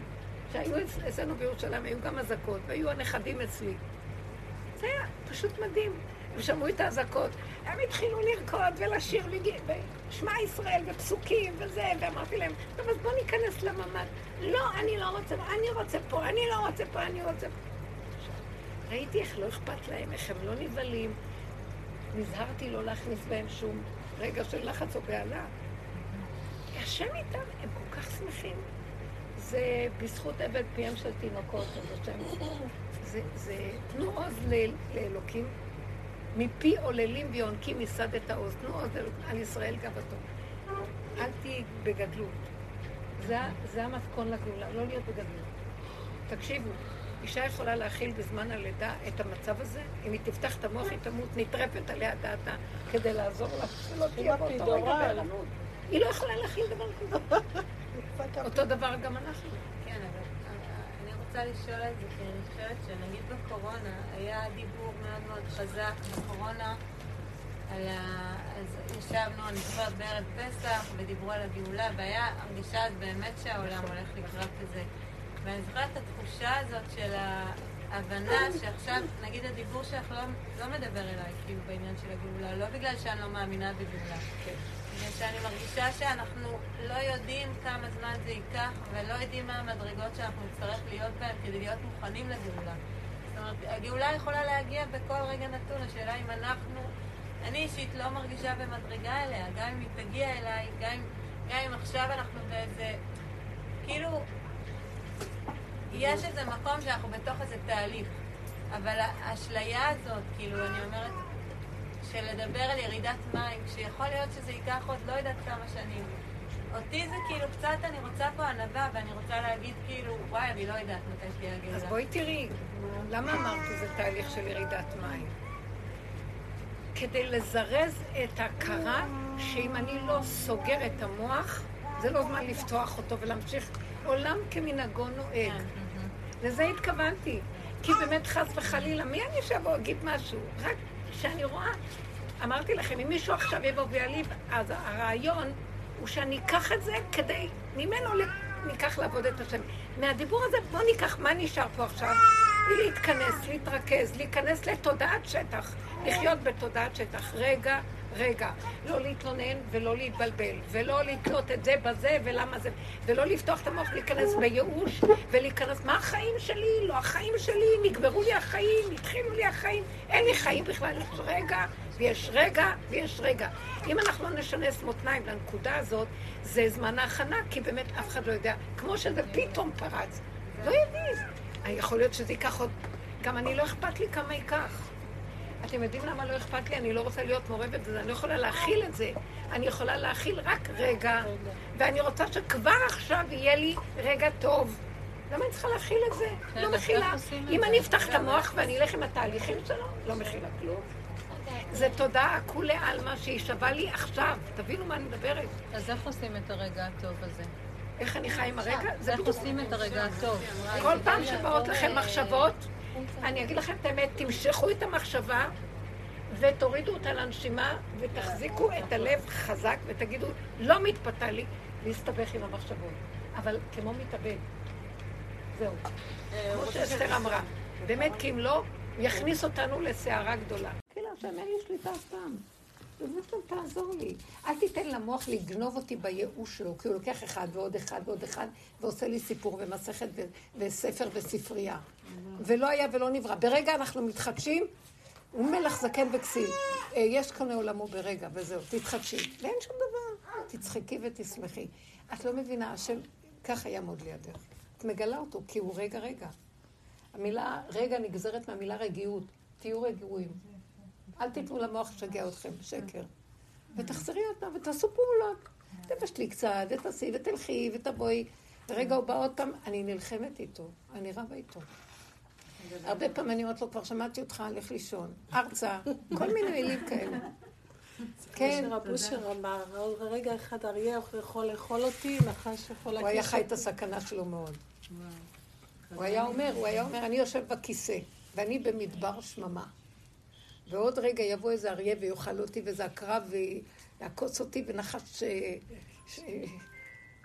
שהיו אצלנו בירושלים, היו גם אזעקות, והיו הנכדים אצלי. זה היה פשוט מדהים. הם שמעו את האזעקות, הם התחילו לרקוד ולשיר לי שמע ישראל ופסוקים וזה, ואמרתי להם, טוב, אז בואו ניכנס לממ"ד. לא, אני לא רוצה, אני רוצה פה, אני לא רוצה פה, אני רוצה פה. ראיתי איך לא אכפת להם, איך הם לא נבהלים. נזהרתי לא להכניס בהם שום רגע של לחץ או בהלה. השם איתם, הם כל כך שמחים. זה בזכות עבד פיהם של תינוקות, אז השם... זה, זה תנו עוז לאלוקים, מפי עוללים ויונקים מסד את העוז. תנו עוז על ישראל גאוותו. אל תהיי בגדלות. זה, זה המתכון לגאולה, לא להיות בגדלות. תקשיבו, אישה יכולה להכיל בזמן הלידה את המצב הזה, אם היא תפתח את המוח היא תמות, נטרפת עליה דעתה כדי לעזור לה, שלא תהיה באותו רגע בערנות. היא לא יכולה להכיל דבר כזה. *laughs* אותו דבר גם אנחנו. כן, אבל אני רוצה לשאול את זה, כי אני חושבת שנגיד בקורונה היה דיבור מאוד מאוד חזק בקורונה על ה... אז ישבנו, אני זוכרת בערב פסח, ודיברו על הגאולה, והיה הרגישה אז באמת שהעולם הולך לקראת זה. ואני זוכרת את התחושה הזאת של ההבנה שעכשיו, נגיד הדיבור שלך לא, לא מדבר אליי, כאילו, בעניין של הגאולה, לא בגלל שאני לא מאמינה בגאולה. כן. בגלל שאני מרגישה שאנחנו לא יודעים כמה זמן זה ייקח, ולא יודעים מה המדרגות שאנחנו נצטרך להיות בהן כדי להיות מוכנים לגאולה. זאת אומרת, הגאולה יכולה להגיע בכל רגע נתון, השאלה אם אנחנו, אני אישית לא מרגישה במדרגה אליה, גם אם היא תגיע אליי, גם אם, גם אם עכשיו אנחנו באיזה, כאילו, יש איזה מקום שאנחנו בתוך איזה תהליך, אבל האשליה הזאת, כאילו, אני אומרת, של לדבר על ירידת מים, כשיכול להיות שזה ייקח עוד לא יודעת כמה שנים. אותי זה כאילו קצת, אני רוצה פה ענווה, ואני רוצה להגיד כאילו, וואי, אני לא יודעת מתי תהיה הגאולה. אז בואי תראי, למה אמרתי זה תהליך של ירידת מים? כדי לזרז את ההכרה שאם אני לא סוגר את המוח, זה לא זמן לפתוח אותו ולהמשיך. עולם כמנהגו נוהג. כן. לזה התכוונתי. כי באמת, חס וחלילה, מי אני שאבוא אגיד משהו? רק כשאני רואה, אמרתי לכם, אם מישהו עכשיו יבוא ויעליב, אז הרעיון הוא שאני אקח את זה כדי, ממנו ניקח לעבוד את השם. מהדיבור הזה, בוא ניקח, מה נשאר פה עכשיו? להתכנס, להתרכז, להיכנס לתודעת שטח, לחיות בתודעת שטח. רגע, רגע, לא להתלונן ולא להתבלבל, ולא לתלות את זה בזה ולמה זה, ולא לפתוח את המוח, להיכנס בייאוש ולהיכנס, מה החיים שלי? לא החיים שלי, נגמרו לי החיים, התחילו לי החיים, אין לי חיים בכלל, יש רגע ויש רגע ויש רגע. אם אנחנו לא נשנס מותניים לנקודה הזאת, זה זמן ההכנה, כי באמת אף אחד לא יודע, כמו שזה פתאום פרץ, לא יודעים. יכול להיות שזה ייקח עוד, גם אני לא אכפת לי כמה ייקח. אתם יודעים למה לא אכפת לי? אני לא רוצה להיות מעורבת בזה, אני לא יכולה להכיל את זה. אני יכולה להכיל רק רגע, ואני רוצה שכבר עכשיו יהיה לי רגע טוב. למה אני צריכה להכיל את זה? לא מכילה. אם אני אפתח את המוח ואני אלך עם התהליכים שלו, לא מכילה כלום. זה תודה כולי עלמא שהיא שווה לי עכשיו. תבינו מה אני מדברת. אז איך עושים את הרגע הטוב הזה? איך אני חי עם הרגע? זה איך עושים את הרגע הטוב? כל פעם שבאות לכם מחשבות, אני אגיד לכם את האמת, תמשכו את המחשבה ותורידו אותה לנשימה ותחזיקו את הלב חזק ותגידו, לא מתפתה לי להסתבך עם המחשבות, אבל כמו מתאבד. זהו. כמו שאסתר אמרה. באמת, כי אם לא, יכניס אותנו לסערה גדולה. כאילו, השם אין לי שליטה אף פעם. באמת, תעזור לי. אל תיתן למוח לגנוב אותי בייאוש שלו, כי הוא לוקח אחד ועוד אחד ועוד אחד, ועושה לי סיפור ומסכת וספר וספרייה. ולא היה ולא נברא. ברגע אנחנו מתחדשים, הוא מלך זקן וכסיל. אה, יש קונה עולמו ברגע, וזהו, תתחדשי. ואין שום דבר. תצחקי ותשמחי. את לא מבינה, השם ככה יעמוד לידך. את מגלה אותו, כי הוא רגע רגע. המילה רגע נגזרת מהמילה רגיעות. תהיו רגועים. אל תיתנו למוח לשגע אתכם, שקר. ותחזרי אותה ותעשו פעולות. תבשלי קצת, ותעשי, ותלכי, ותבואי. ורגע הוא בא עוד פעם, אני נלחמת איתו, אני רבה איתו. הרבה פעמים אני אומרת לו, כבר שמעתי אותך, לך לישון. ארצה, כל מיני מילים כאלה. כן. שרב אושר אמר, רגע אחד אריה יכול לאכול אותי, נחש יכול להגיד... הוא היה חי את הסכנה שלו מאוד. הוא היה אומר, הוא היה אומר, אני יושב בכיסא, ואני במדבר שממה. ועוד רגע יבוא איזה אריה ויאכל אותי, וזה הקרב לעקוץ אותי ונחש... ש... ש...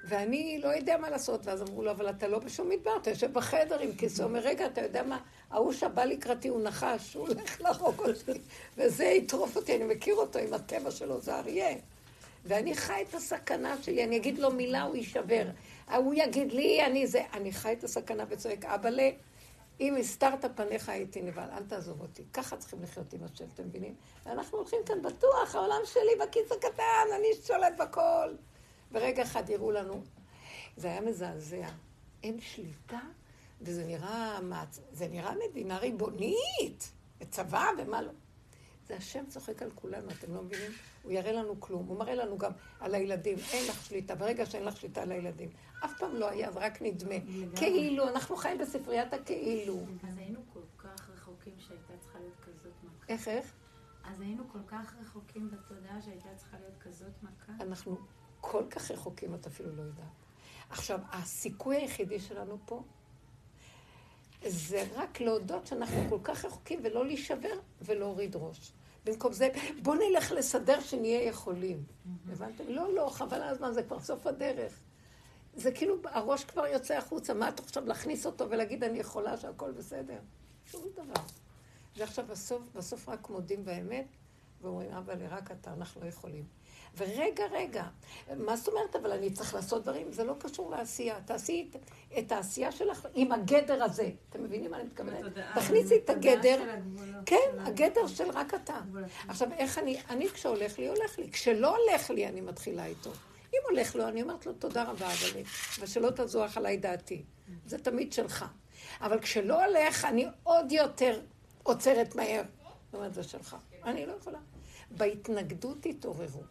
ואני לא יודע מה לעשות. ואז אמרו לו, אבל אתה לא בשום מדבר, אתה יושב בחדר עם כיסא, אומר, רגע, אתה יודע מה, ההוא שבא לקראתי הוא נחש, הוא הולך להרוג אותי, *laughs* וזה יטרוף אותי, אני מכיר אותו עם הטבע שלו, זה אריה. ואני חי את הסכנה שלי, אני אגיד לו מילה, הוא יישבר. ההוא יגיד לי, אני זה. אני חי את הסכנה וצועק, אבאלה, אם הסתרת פניך הייתי נבהל, אל תעזוב אותי. ככה צריכים לחיות עם השם, אתם מבינים? ואנחנו הולכים כאן בטוח, העולם שלי בכיס הקטן, אני שולט בכל. ברגע אחד יראו לנו, זה היה מזעזע. אין שליטה, וזה נראה, זה נראה מדינה ריבונית, וצבא ומה לא. זה השם צוחק על כולנו, אתם לא מבינים? הוא יראה לנו כלום, הוא מראה לנו גם על הילדים, אין לך שליטה, ברגע שאין לך שליטה על הילדים. אף פעם לא היה, זה רק נדמה. כאילו, אנחנו חיים בספריית הכאילו. אז היינו כל כך רחוקים שהייתה צריכה להיות כזאת מכה. איך, איך? אז היינו כל כך רחוקים בתודעה שהייתה צריכה להיות כזאת מכה. אנחנו כל כך רחוקים, את אפילו לא יודעת. עכשיו, הסיכוי היחידי שלנו פה, זה רק להודות שאנחנו כל כך רחוקים ולא להישבר ולהוריד ראש. במקום זה, בוא נלך לסדר שנהיה יכולים. הבנתם? לא, לא, חבל על הזמן, זה כבר סוף הדרך. זה כאילו, הראש כבר יוצא החוצה, מה אתה עכשיו להכניס אותו ולהגיד אני יכולה שהכל בסדר? שום דבר. ועכשיו בסוף, בסוף רק מודים באמת, ואומרים, אבל רק אתה, אנחנו לא יכולים. ורגע, רגע, מה זאת אומרת, אבל אני צריך לעשות דברים? זה לא קשור לעשייה. תעשי את, את העשייה שלך עם הגדר הזה. אתם מבינים מה אני מתכוונת? תכניסי את הגדר. כן, הגדר של רק אתה. עכשיו, איך אני, אני כשהולך לי, הולך לי. כשלא הולך לי, אני מתחילה איתו. אם הולך לו, אני אומרת לו, תודה רבה, אבל ושלא תזוח עליי דעתי. זה תמיד שלך. אבל כשלא הולך, אני עוד יותר עוצרת מהר. זאת אומרת, זה שלך. אני לא יכולה. בהתנגדות תתעוררו.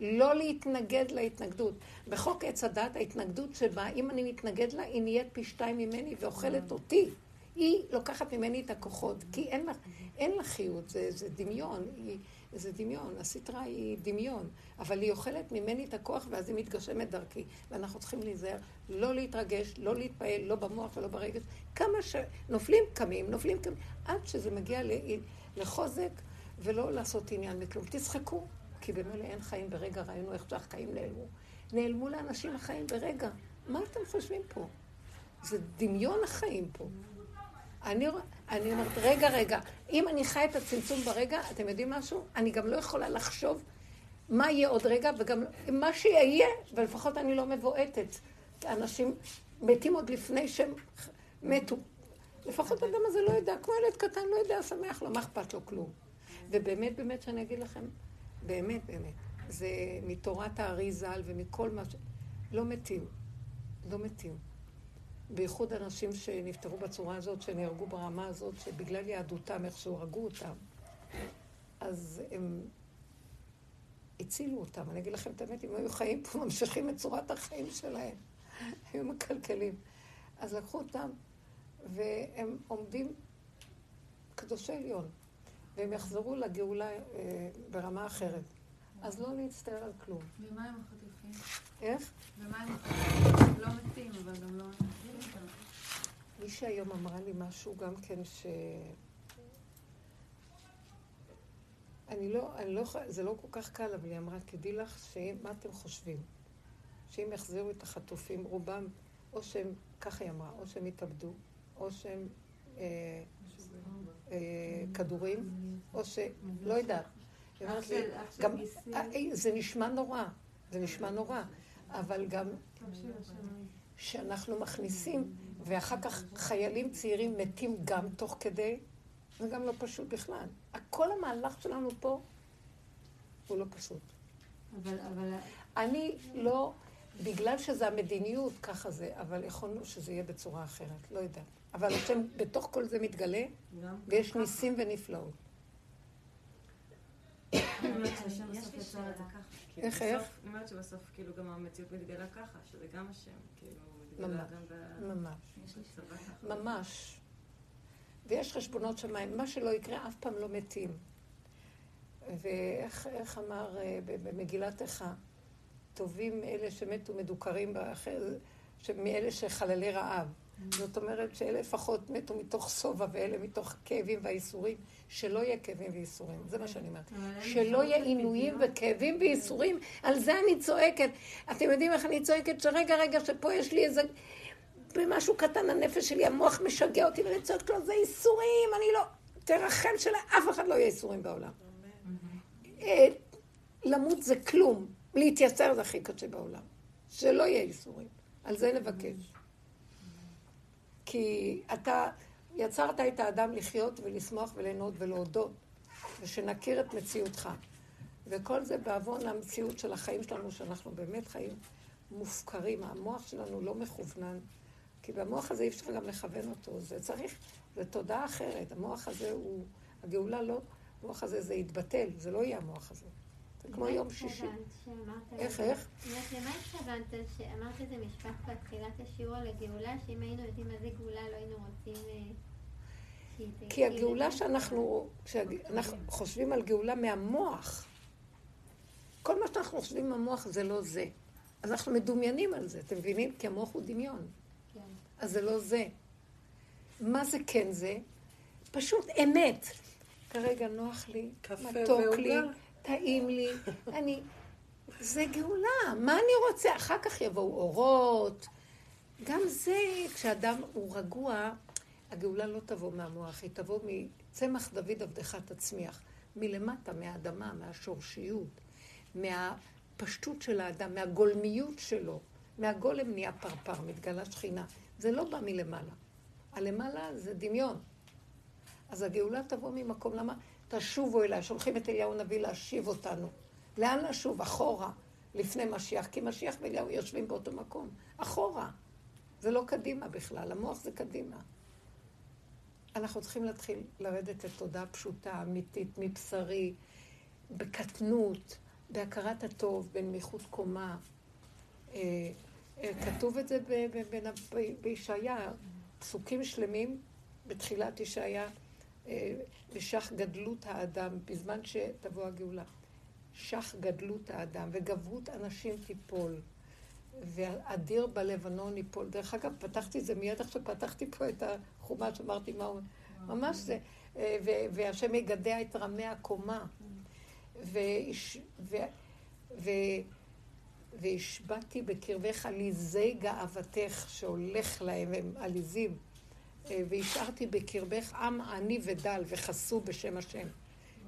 לא להתנגד להתנגדות. בחוק עץ הדת, ההתנגדות שבה, אם אני מתנגד לה, היא נהיית פי שתיים ממני ואוכלת אותי. היא לוקחת ממני את הכוחות, כי אין לה, אין לה חיות, זה, זה דמיון, היא, זה דמיון, הסטרה היא דמיון, אבל היא אוכלת ממני את הכוח ואז היא מתגשמת דרכי. ואנחנו צריכים להיזהר, לא להתרגש, לא להתפעל, לא במוח ולא ברגש. כמה שנופלים קמים, נופלים קמים, עד שזה מגיע לחוזק ולא לעשות עניין מכלום. תצחקו, כי במילא אין חיים ברגע, ראינו איך שהחיים נעלמו. נעלמו לאנשים החיים ברגע. מה אתם חושבים פה? זה דמיון החיים פה. אני, אני אומרת, רגע, רגע, אם אני חי את הצמצום ברגע, אתם יודעים משהו? אני גם לא יכולה לחשוב מה יהיה עוד רגע, וגם מה שיהיה, ולפחות אני לא מבועטת. אנשים מתים עוד לפני שהם מתו. לפחות האדם הזה לא יודע, כמו ילד קטן, לא יודע, שמח לו, מה אכפת לו כלום. ובאמת, באמת, שאני אגיד לכם, באמת, באמת. זה מתורת הארי ז"ל ומכל מה ש... לא מתים. לא מתים. בייחוד אנשים שנפטרו בצורה הזאת, שנהרגו ברמה הזאת, שבגלל יהדותם, איך שהורגו אותם, אז הם הצילו אותם. אני אגיד לכם את האמת, אם היו חיים פה, *laughs* ממשיכים את צורת החיים שלהם. היו מקלקלים. אז לקחו אותם, והם עומדים קדושי עליון. והם יחזרו לגאולה אה, ברמה אחרת. אז לא להצטער על כלום. ומה עם החטופים? איך? ומה עם החטופים? לא מתים, אבל גם לא... מישהי היום אמרה לי משהו גם כן ש... אני לא, אני לא, זה לא כל כך קל, אבל היא אמרה, תדעי לך שמה אתם חושבים? שאם יחזירו את החטופים, רובם, או שהם, ככה היא אמרה, או שהם יתאבדו, או שהם אה, אה, כדורים, או ש... לא יודעת. גם, אה, זה נשמע נורא, זה נשמע נורא, אבל גם שאנחנו מכניסים, ואחר כך חיילים צעירים מתים גם תוך כדי, זה גם לא פשוט בכלל. כל המהלך שלנו פה הוא לא פשוט. אבל, אבל... אני לא, בגלל שזה המדיניות, ככה זה, אבל יכולנו שזה יהיה בצורה אחרת, לא יודעת. אבל השם בתוך כל זה מתגלה, ויש ניסים ונפלאות. איך, איך? אני אומרת שבסוף כאילו גם המציאות מתגלה ככה, שזה גם השם, כאילו, מתגלה גם בצבא ככה. ממש. ויש חשבונות שמיים, מה שלא יקרה, אף פעם לא מתים. ואיך אמר אה, במגילת איכה, טובים אלה שמתו מדוכרים מאלה שחללי רעב. זאת אומרת שאלה לפחות מתו מתוך שובע ואלה מתוך כאבים והייסורים, שלא יהיה כאבים וייסורים, זה מה שאני אומרת. שלא יהיה עינויים וכאבים וייסורים, על זה אני צועקת. אתם יודעים איך אני צועקת? שרגע, רגע, שפה יש לי איזה... במשהו קטן הנפש שלי, המוח משגע אותי, ואני צועקת לו, זה ייסורים, אני לא... תרחם שלאף אחד לא יהיה ייסורים בעולם. אה, למות זה כלום, להתייסר זה הכי קשה בעולם. שלא יהיה ייסורים. על זה נבקש. כי אתה יצרת את האדם לחיות ולשמוח וליהנות ולהודות, ושנכיר את מציאותך. וכל זה בעוון המציאות של החיים שלנו, שאנחנו באמת חיים מופקרים. המוח שלנו לא מכוונן, כי במוח הזה אי אפשר גם לכוון אותו. זה צריך, זה תודעה אחרת. המוח הזה הוא, הגאולה לא, המוח הזה זה יתבטל, זה לא יהיה המוח הזה. זה כמו יום שישי. איך, איך? למה התכוונת שאמרת איזה משפט בתחילת השיעור על הגאולה, שאם היינו יודעים מה זה גאולה, לא היינו רוצים... אה, כי הגאולה שאנחנו, כשאנחנו חושבים על גאולה מהמוח, כל מה שאנחנו חושבים מהמוח זה לא זה. אז אנחנו מדומיינים על זה, אתם מבינים? כי המוח הוא דמיון. כן. אז זה לא זה. מה זה כן זה? פשוט אמת. כרגע נוח לי, מתוק לי, טעים לי, אני... זה גאולה, מה אני רוצה? אחר כך יבואו אורות. גם זה, כשאדם הוא רגוע, הגאולה לא תבוא מהמוח, היא תבוא מצמח דוד עבדך תצמיח. מלמטה, מהאדמה, מהשורשיות, מהפשטות של האדם, מהגולמיות שלו. מהגולם נהיה פרפר, מתגלה שכינה. זה לא בא מלמעלה. הלמעלה זה דמיון. אז הגאולה תבוא ממקום, למה? תשובו אליי, שולחים את אליהו הנביא להשיב אותנו. לאן לשוב? אחורה, לפני משיח, כי משיח ואליהו יושבים באותו מקום. אחורה. זה לא קדימה בכלל, המוח זה קדימה. אנחנו צריכים להתחיל לרדת לתודעה פשוטה, אמיתית, מבשרי, בקטנות, בהכרת הטוב, בנמיכות קומה. אה, אה, כתוב את זה בישעיה, פסוקים שלמים בתחילת ישעיה. ושך גדלות האדם, בזמן שתבוא הגאולה. שך גדלות האדם, וגברות אנשים תיפול, ואדיר בלבנון ייפול. דרך אגב, פתחתי את זה מיד עכשיו, פתחתי פה את החומש, אמרתי מה הוא... ממש זה. והשם יגדע את רמי הקומה. והשבעתי בקרבך עליזי גאוותך, שהולך להם, הם עליזים. אה, והשארתי בקרבך עם עני ודל וחסו בשם השם.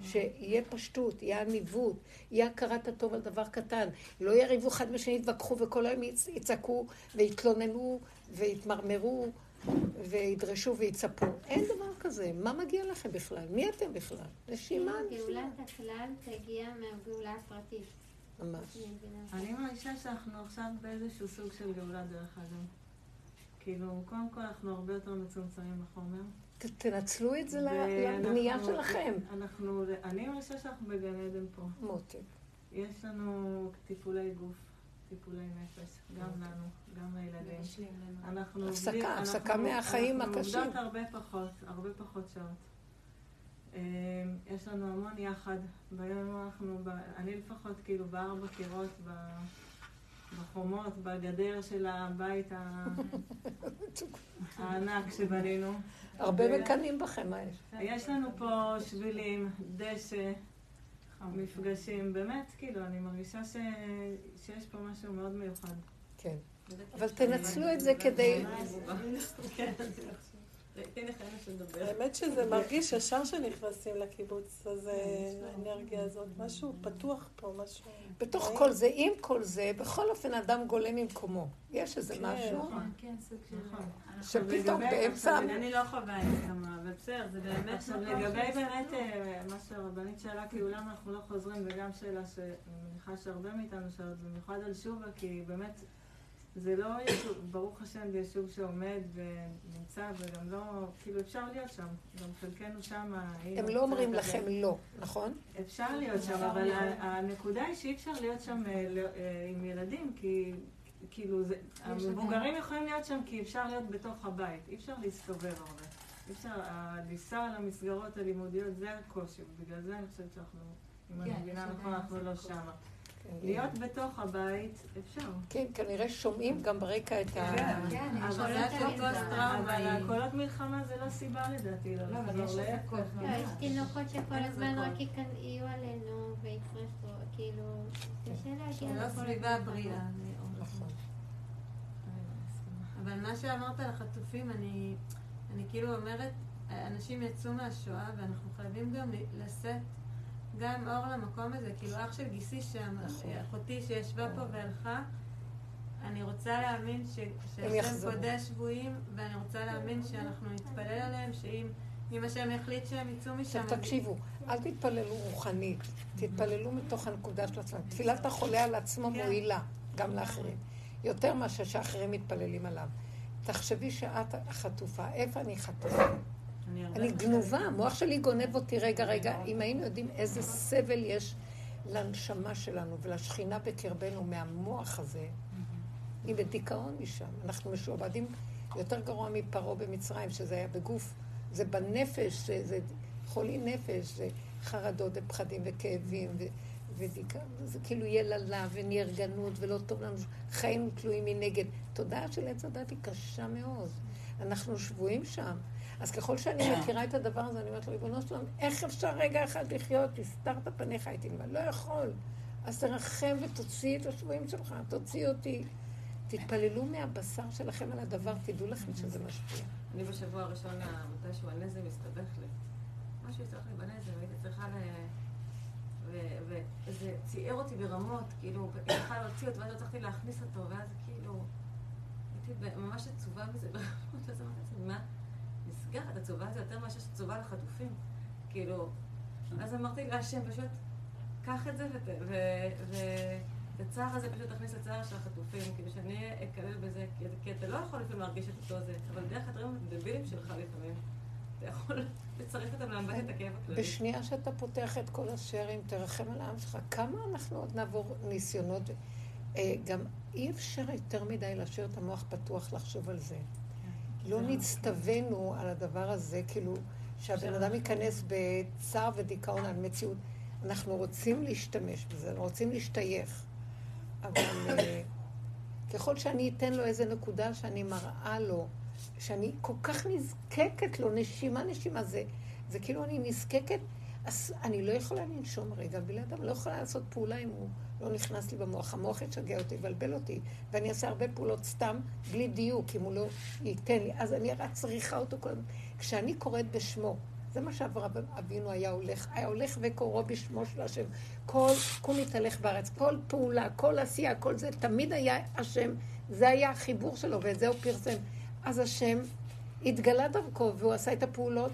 שיהיה פשטות, יהיה עניבות, יהיה הכרת הטוב על דבר קטן. לא יריבו אחד בשני, יתווכחו וכל היום יצעקו ויתלוננו ויתמרמרו וידרשו ויצפו. אין דבר כזה. מה מגיע לכם בכלל? מי אתם בכלל? נשימה. גאולת הכלל תגיע מהגאולה הפרטית. ממש. אני מרגישה שאנחנו עכשיו באיזשהו סוג של גאולה דרך אגב. כאילו, קודם כל אנחנו הרבה יותר מצומצמים בחומר. תנצלו את זה לבנייה שלכם. אנחנו, אני מרגישה שאנחנו בגן עדן פה. מותק. יש לנו טיפולי גוף, טיפולי נפש, גם לנו, גם לילדים. אנחנו הפסקה, הפסקה מהחיים הקשים. אנחנו עובדות הרבה פחות, הרבה פחות שעות. אמ, יש לנו המון יחד. ביום אנחנו, אני לפחות כאילו בארבע קירות, בחומות, בגדר של הבית הענק שבנינו. הרבה מקנאים בכם האש. יש לנו פה שבילים, דשא, מפגשים, באמת, כאילו, אני מרגישה שיש פה משהו מאוד מיוחד. כן. אבל תנצלו את זה כדי... האמת שזה מרגיש ישר שנכנסים לקיבוץ הזה, האנרגיה הזאת, משהו פתוח פה, משהו... בתוך כל זה, עם כל זה, בכל אופן אדם גולם ממקומו. יש איזה כן, משהו. נכון, כן, של... נכון. שפתאום באמצע... אני לא חווה הסכמה, אבל בסדר, זה באמת... עכשיו לגבי באמת אה, מה שהרבנית שאלה, כאילו למה אנחנו לא חוזרים, וגם שאלה שאני מניחה שהרבה מאיתנו שואלות, במיוחד על שובה, כי באמת... זה לא יישוב, ברוך השם, זה יישוב שעומד ונמצא, וגם לא, כאילו אפשר להיות שם, גם חלקנו שם. הם לא אומרים לכם לא, נכון? אפשר להיות שם, אבל הנקודה היא שאי אפשר להיות שם אה, לא, אה, עם ילדים, כי כאילו, זה, המבוגרים יכולים להיות שם כי אפשר להיות בתוך הבית, אי אפשר להסתובב הרבה. אי אפשר, לנסוע למסגרות הלימודיות זה הקושי, בגלל זה אני חושבת שאנחנו, אם אני כן, מבינה נכון, אנחנו לא שם. להיות בתוך הבית אפשר. כן, כנראה שומעים גם ברקע את ה... כן, אני אבל שואלת זה על פוסט זה. טראומה, הקולות מלחמה זה לא סיבה לדעתי לא לחזור להפך. לא, יש תינוקות שכל הזמן רק יהיו עלינו ויפרשו, כאילו, קשה להגיע לא לכל סביבה הדברים. בריאה. נכון. אבל מה שאמרת על החטופים, אני, אני כאילו אומרת, אנשים יצאו מהשואה ואנחנו חייבים גם לשאת גם אור למקום הזה. כאילו אח של גיסי שם, אחותי שישבה פה והלכה, אני רוצה להאמין שהשם. פודה שבויים, ואני רוצה להאמין שאנחנו נתפלל עליהם, שאם אם השם יחליט שהם יצאו משם... עכשיו תקשיבו, אל תתפללו רוחנית, תתפללו מתוך הנקודה של עצמם. תפילת החולה על עצמו כן. מועילה, גם לאחרים. יותר מאשר שאחרים מתפללים עליו. תחשבי שאת החטופה, איפה אני חטופה? אני גנובה, המוח שלי גונב אותי רגע רגע. אם היינו יודעים איזה סבל יש לנשמה שלנו ולשכינה בקרבנו מהמוח הזה, היא בדיכאון משם. אנחנו משועבדים יותר גרוע מפרעה במצרים, שזה היה בגוף. זה בנפש, זה, זה חולי נפש, זה חרדות ופחדים וכאבים ו, ודיכאון. זה כאילו יללה ונרגנות ולא טוב לנו, חיים תלויים מנגד. תודעה של עץ הדת היא קשה מאוד. אנחנו שבויים שם. אז ככל שאני מכירה את הדבר הזה, אני אומרת לו, ריבונו שלום, איך אפשר רגע אחד לחיות? הסתרת פניך הייתי נמל. לא יכול. אז תרחם ותוציא את השבויים שלך, תוציא אותי. תתפללו מהבשר שלכם על הדבר, תדעו לכם שזה משפיע. אני בשבוע הראשון, מתישהו הנזם הסתבך לי. משהו הסתבך לי בנזם, הייתי צריכה ל... וזה ציער אותי ברמות, כאילו, היא יכולה להוציא אותו, ואז לא הצלחתי להכניס אותו, ואז כאילו, הייתי ממש עצובה מזה ברמות, אז אמרתי לעצמי, מה? נסגר, את עצובה על זה יותר מאשר שאת עצובה לחטופים. כאילו, אז אמרתי להשם, פשוט, קח את זה ות- ו- ו- את הצער הזה פשוט תכניס לצער של החטופים, כאילו שאני אקלל בזה, כי, כי אתה לא יכול לפעמים להרגיש את אותו זה, אבל דרך הדברים הדבילים שלך לפעמים, אתה יכול *laughs* לצרף אותם להנבט את הכאב הכללי. בשנייה שאתה פותח את כל השערים, תרחם על העם שלך. כמה אנחנו עוד נעבור ניסיונות? אה, גם אי אפשר יותר מדי להשאיר את המוח פתוח לחשוב על זה. לא נצטווינו על הדבר הזה, כאילו, שהבן אדם ייכנס בצער ודיכאון על מציאות. אנחנו רוצים להשתמש בזה, אנחנו רוצים להשתייך. אבל אה, ככל שאני אתן לו איזה נקודה שאני מראה לו, שאני כל כך נזקקת לו, נשימה נשימה, זה, זה כאילו אני נזקקת, אז אני לא יכולה לנשום רגע אדם, לא יכולה לעשות פעולה אם הוא לא נכנס לי במוח. המוח ישגע אותי, יבלבל אותי, ואני אעשה הרבה פעולות סתם, בלי דיוק, אם הוא לא ייתן לי. אז אני רק צריכה אותו כל הזמן. כשאני קוראת בשמו, זה מה שאברהם אבינו היה הולך, היה הולך וקוראו בשמו של השם. כל קום יתהלך בארץ, כל פעולה, כל עשייה, כל זה, תמיד היה השם, זה היה החיבור שלו, ואת זה הוא פרסם. אז השם התגלה דרכו, והוא עשה את הפעולות.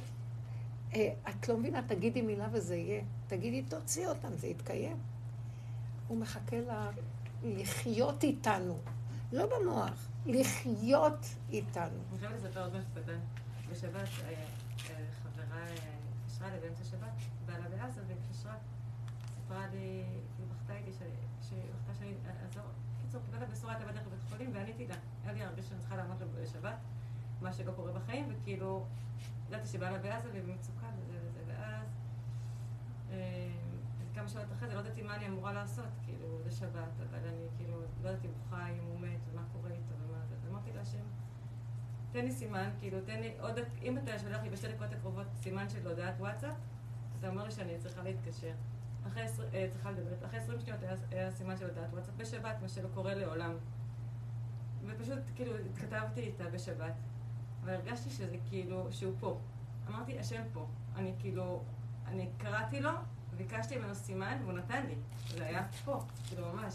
אה, את לא מבינה, תגידי מילה וזה יהיה. תגידי, תוציא אותם, זה יתקיים. הוא מחכה לה לחיות איתנו, לא במוח, לחיות איתנו. אני חייבת לספר עוד משהו קטן. בשבת, אה, אה, חברה אה, התקשרה לי באמצע שבת, בעלה בעזה, והיא התקשרה. סיפרה לי, כאילו בכתה איתי, שהיא בכתה שאני אעזור. קיצור, קיבלה בשורה, הייתה בדרך לבית חולים, ועניתי לה. היה לי הרגש שאני צריכה לעמוד לו בשבת, מה שלא קורה בחיים, וכאילו, ידעתי שבעלה בעזה והיא במצוקה וזה וזה, ואז... כמה שעות אחרי זה לא ידעתי מה אני אמורה לעשות, כאילו, זה שבת, אבל אני כאילו, לא ידעתי אם הוא חי, אם הוא מת, ומה קורה איתו, ומה זה. אז אמרתי להשם, תן לי סימן, כאילו, תן לי עוד, אם אתה שולח לי בשתי דקות הקרובות סימן של הודעת וואטסאפ, אתה אומר לי שאני צריכה להתקשר. אחרי אה, צריכה לדבר, אחרי 20 שניות היה, היה סימן של הודעת וואטסאפ בשבת, מה שלא קורה לעולם. ופשוט, כאילו, התכתבתי איתה בשבת, והרגשתי שזה כאילו, שהוא פה. אמרתי, השם פה. אני כאילו, אני קראתי לו, ביקשתי ממנו סימן, והוא נתן לי. זה היה פה, כאילו, ממש.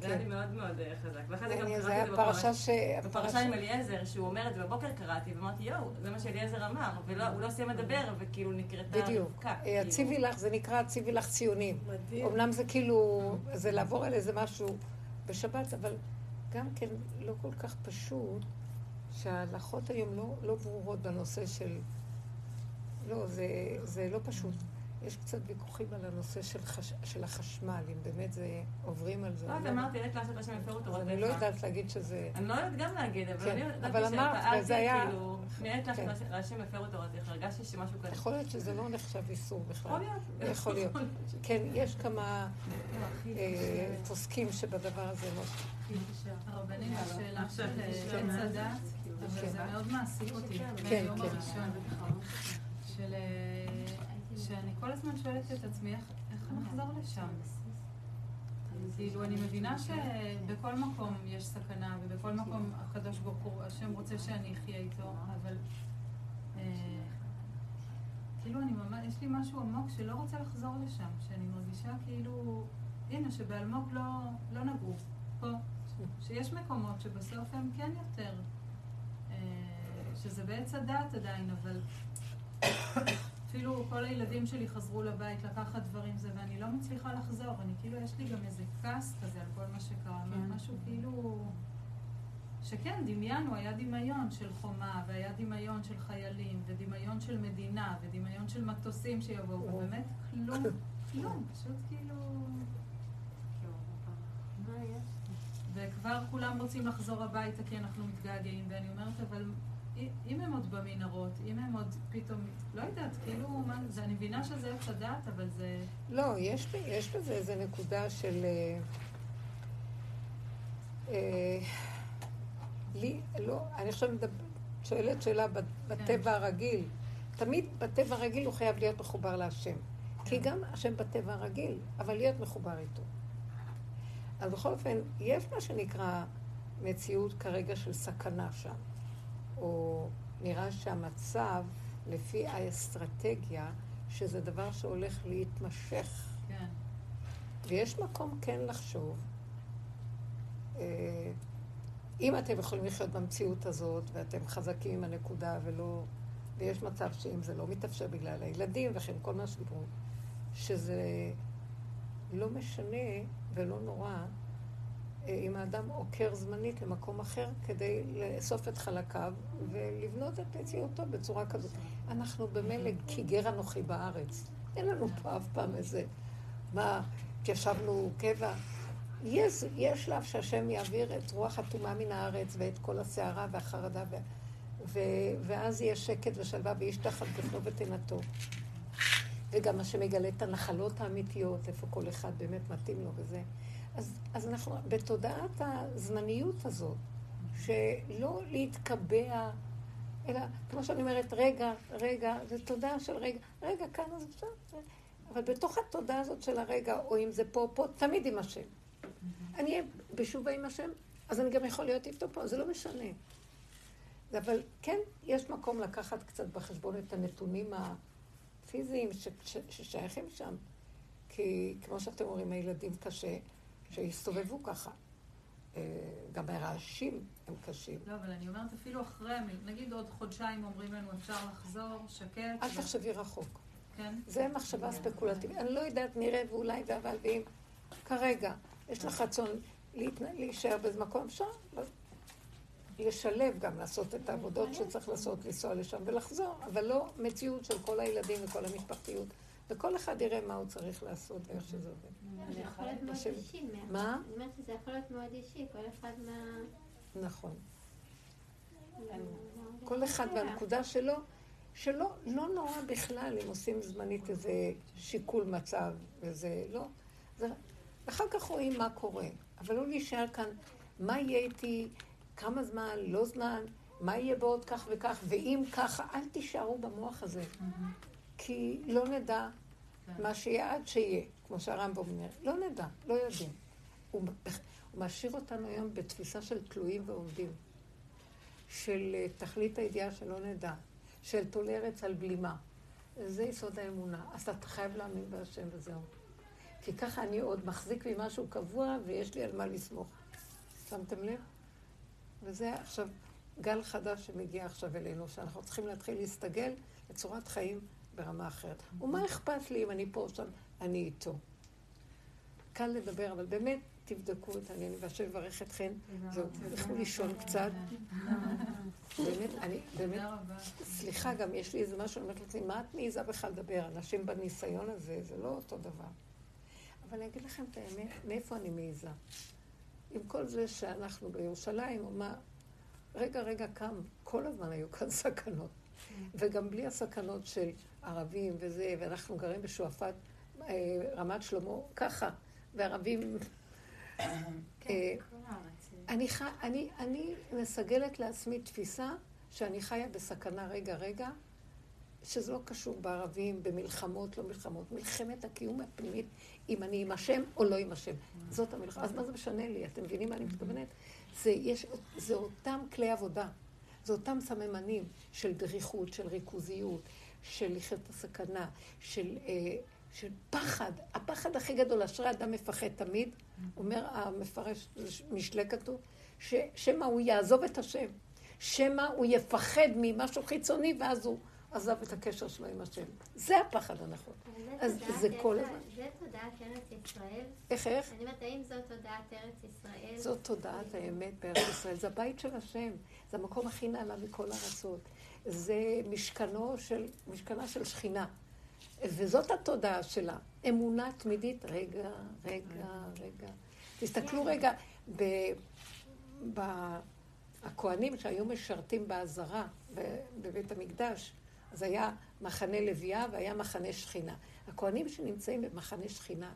זה היה כן. לי מאוד מאוד אה, חזק. ואחרי זה גם קראתי את זה בפרשה. פרשה ש... בפרשה עם אליעזר, שהוא אומר את זה בבוקר קראתי, ואמרתי, יואו, זה מה שאליעזר אמר, והוא לא סיים לדבר, וכאילו נקרתה בדיוק. רבקה. אה, כאילו. הציבי לך, זה נקרא הציבי לך ציונים. מדהים. אמנם זה כאילו, זה לעבור על איזה משהו בשבת, אבל גם כן לא כל כך פשוט, שההלכות היום לא, לא ברורות בנושא של... לא, זה, זה לא פשוט. יש קצת ויכוחים על הנושא של, חש... של החשמל, אם באמת זה עוברים על זה. לא, את אמרתי, עת לעשות השם הפרו אז תורתך. אני לא יודעת להגיד שזה... אני לא יודעת גם להגיד, אבל כן, אני אמרת, שפעלתי, וזה היה- כאילו, מעת כן. לעשות השם הפרו תורתך, הרגשתי שמשהו כזה. יכול להיות שזה לא נחשב איסור בכלל. יכול להיות. יכול להיות. כן, יש כמה הכי אה, פוסקים שבדבר הזה לא... הרבנים, השאלה של כן. עץ הדת, אבל כן. זה מאוד מעסיק אותי כן, מהיום כן. הראשון. של... שאני כל הזמן שואלת את עצמי, איך נחזור לשם? כאילו, אני מבינה שבכל מקום יש סכנה, ובכל מקום הקדוש ברוך הוא, השם רוצה שאני אחיה איתו, אבל... אה, כאילו, אני ממש, יש לי משהו עמוק שלא רוצה לחזור לשם, שאני מרגישה כאילו, הנה, שבאלמוג לא, לא נגעו, פה, שיש מקומות שבסוף הם כן יותר, אה, שזה בעץ הדעת עדיין, אבל אפילו כל הילדים שלי חזרו לבית לקחת דברים זה, ואני לא מצליחה לחזור, אני כאילו, יש לי גם איזה כעס כזה על כל מה שקרה, כן. משהו כאילו... שכן, דמיינו, היה דמיון של חומה, והיה דמיון של חיילים, ודמיון של מדינה, ודמיון של מטוסים שיבואו, ובאמת כלום, כלום, פשוט כאילו... וכבר כולם רוצים לחזור הביתה כי אנחנו מתגעגעים, ואני אומרת, אבל אם- הם עוד במנהרות, אם הם עוד פתאום, לא יודעת, כאילו, מה, זה, אני מבינה שזה עץ הדעת, אבל זה... לא, יש, יש בזה איזו נקודה של... אה, אה, לי, לא, אני עכשיו מדבר, שואלת שאלה ב- בטבע הרגיל. תמיד בטבע הרגיל הוא חייב להיות מחובר להשם. כי גם השם בטבע הרגיל, אבל להיות מחובר איתו. אז בכל אופן, יש מה שנקרא מציאות כרגע של סכנה שם. או נראה שהמצב, לפי האסטרטגיה, שזה דבר שהולך להתמשך. כן. ויש מקום כן לחשוב, אה, אם אתם יכולים לחיות במציאות הזאת, ואתם חזקים עם הנקודה ולא... ויש מצב שאם זה לא מתאפשר בגלל הילדים וכן כל מה שדיברו, שזה לא משנה ולא נורא אם האדם עוקר זמנית למקום אחר כדי לאסוף את חלקיו ולבנות את מציאותו בצורה כזאת. אנחנו במילא כי גר אנוכי בארץ. אין לנו פה אף פעם איזה, מה, התיישבנו קבע. יש, יש שלב שהשם יעביר את רוח הטומאה מן הארץ ואת כל הסערה והחרדה, ו, ו, ואז יהיה שקט ושלווה ויש תחת גפנו ותנתו. וגם השם יגלה את הנחלות האמיתיות, איפה כל אחד באמת מתאים לו וזה. אז, אז אנחנו בתודעת הזמניות הזאת, שלא להתקבע, אלא כמו שאני אומרת, רגע, רגע, זה תודעה של רגע, רגע, כאן אז אפשר, זה- אבל בתוך התודעה הזאת של הרגע, או אם זה פה, פה, תמיד עם השם. אני אהיה בשובה עם השם, אז אני גם יכול להיות איתו פה, זה לא משנה. אבל כן, יש מקום לקחת קצת בחשבון את הנתונים הפיזיים ש- ש- ששייכים שם. כי כמו שאתם אומרים, הילדים קשה, שיסתובבו ככה. אה, גם הרעשים הם קשים. לא, אבל אני אומרת, אפילו אחרי, נגיד עוד חודשיים אומרים לנו אפשר לחזור, שקט. אל ו- תחשבי רחוק. כן? זה מחשבה ספקולטיבית. אני לא יודעת, נראה ואולי ואבל ואם. כרגע, יש לך רצון. להישאר באיזה מקום, אפשר לשלב גם, לעשות את העבודות שצריך לעשות, לנסוע לשם ולחזור, אבל לא מציאות של כל הילדים וכל המשפחתיות. וכל אחד יראה מה הוא צריך לעשות ואיך שזה עובד. זה יכול להיות מאוד אישי. מה-? אני אומרת שזה יכול להיות מאוד אישי, כל אחד מה... נכון. כל אחד והנקודה שלו, שלא לא נורא בכלל אם עושים זמנית איזה שיקול מצב וזה לא. זה, אחר כך רואים מה קורה, אבל לא להישאר כאן, מה יהיה איתי, כמה זמן, לא זמן, מה יהיה בעוד כך וכך, ואם ככה, אל תישארו במוח הזה, כי לא נדע מה שיהיה עד שיהיה, כמו שהרמב"ם אומר, לא נדע, לא יודעים. הוא, הוא משאיר אותנו היום בתפיסה של תלויים ועומדים. של אה, תכלית הידיעה שלא נדע, של תולרץ על בלימה. זה יסוד האמונה. אז אתה חייב להאמין בהשם וזהו. כי ככה אני עוד מחזיק ממשהו קבוע ויש לי על מה לסמוך. שמתם לב? וזה עכשיו גל חדש שמגיע עכשיו אלינו, שאנחנו צריכים להתחיל להסתגל לצורת חיים ברמה אחרת. ומה אכפת לי אם אני פה או שם? אני איתו. קל לדבר, אבל באמת, תבדקו את העניינים, והשם יברך אתכן. זהו, תלכו לישון קצת. באמת, אני, באמת, סליחה, גם יש לי איזה משהו, אני אומרת לעצמי, מה את מעיזה בכלל לדבר? אנשים בניסיון הזה, זה לא אותו דבר. אבל אני אגיד לכם את האמת, מאיפה אני מעיזה? עם כל זה שאנחנו בירושלים, או מה, רגע, רגע, קם, כל הזמן היו כאן סכנות. וגם בלי הסכנות של ערבים וזה, ואנחנו גרים בשועפאט, אה, רמת שלמה, ככה, וערבים... אה, אני, ח... אני, אני מסגלת לעצמי תפיסה שאני חיה בסכנה רגע רגע, שזה לא קשור בערבים, במלחמות, לא מלחמות. מלחמת הקיום הפנימית, אם אני עם השם או לא עם השם. זאת המלחמה. אז מה זה משנה לי? אתם מבינים מה אני מתכוונת? זה, יש, זה אותם כלי עבודה. זה אותם סממנים של דריכות, של ריכוזיות, של לחיות הסכנה, של, אה, של פחד. הפחד הכי גדול, אשרי אדם מפחד תמיד, אומר המפרש, משלי כתוב, שמא הוא יעזוב את השם. שמא הוא יפחד ממשהו חיצוני, ואז הוא עזב את הקשר שלו עם השם. זה הפחד הנכון. אז זה כל הזמן. זה תודעת ארץ ישראל? איך, איך? אני אומרת, האם זאת תודעת ארץ ישראל? זאת תודעת האמת בארץ ישראל. זה הבית של השם. זה המקום הכי נעלה מכל הארצות. זה משכנו של, משכנה של שכינה. וזאת התודעה שלה. אמונה תמידית, רגע, רגע, רגע. תסתכלו רגע, ב... ב... הכוהנים שהיו משרתים בעזרה בבית המקדש, אז היה מחנה לוויה והיה מחנה שכינה. הכוהנים שנמצאים במחנה שכינה,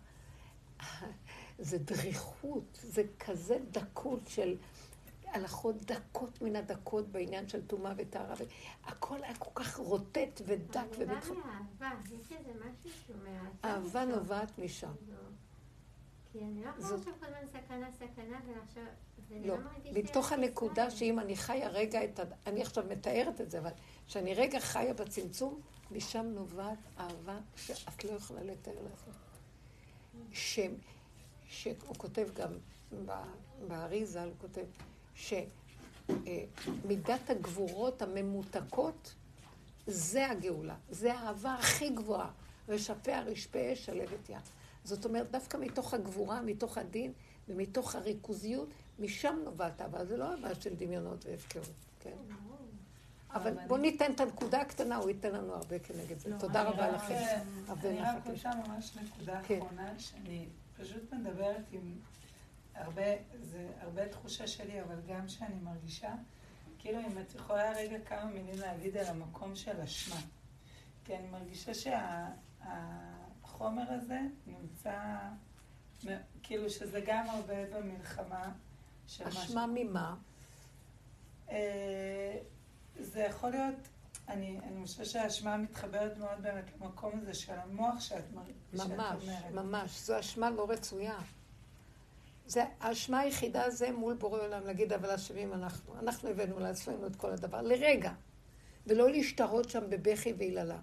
זה דריכות, זה כזה דקות של הלכות דקות מן הדקות בעניין של טומאה וטהרה. הכל היה כל כך רוטט ודק ומתח... אני באה מאהבה, יש איזה משהו שהוא מהאהבה. אהבה נובעת משם. כי אני לא יכולה עכשיו כל הזמן סכנה, סכנה, ועכשיו... לא, מתוך הנקודה שאם אני חיה רגע את ה... אני עכשיו מתארת את זה, אבל כשאני רגע חיה בצמצום, משם נובעת אהבה שאת לא יכולה לתאר לעצמך. שהוא כותב גם באריזה, הוא כותב שמידת הגבורות הממותקות זה הגאולה, זה האהבה הכי גבוהה. רשפיה רשפה אש, שלבת ים. זאת אומרת, דווקא מתוך הגבורה, מתוך הדין ומתוך הריכוזיות, משם נובעת אהבה. זה לא אהבה של דמיונות והפקרות, כן? אבל בואו ניתן את הנקודה הקטנה, הוא ייתן לנו הרבה כנגד זה. תודה רבה לכם. אני רק רוצה ממש נקודה כן. אחרונה, שאני פשוט מדברת עם הרבה, זה הרבה תחושה שלי, אבל גם שאני מרגישה, כאילו אם את יכולה רגע כמה מילים להגיד על המקום של אשמה. כי אני מרגישה שהחומר הזה נמצא, כאילו שזה גם הרבה במלחמה. אשמה ממה? אה, זה יכול להיות, אני, אני חושבת שהאשמה מתחברת מאוד באמת למקום הזה של המוח שאת, ממש, אומרת. ממש, ממש. זו אשמה לא רצויה. זה האשמה היחידה זה מול בורא עולם, להגיד אבל אשמים אנחנו. אנחנו הבאנו לעצמנו את כל הדבר, לרגע. ולא להשתהות שם בבכי ויללה.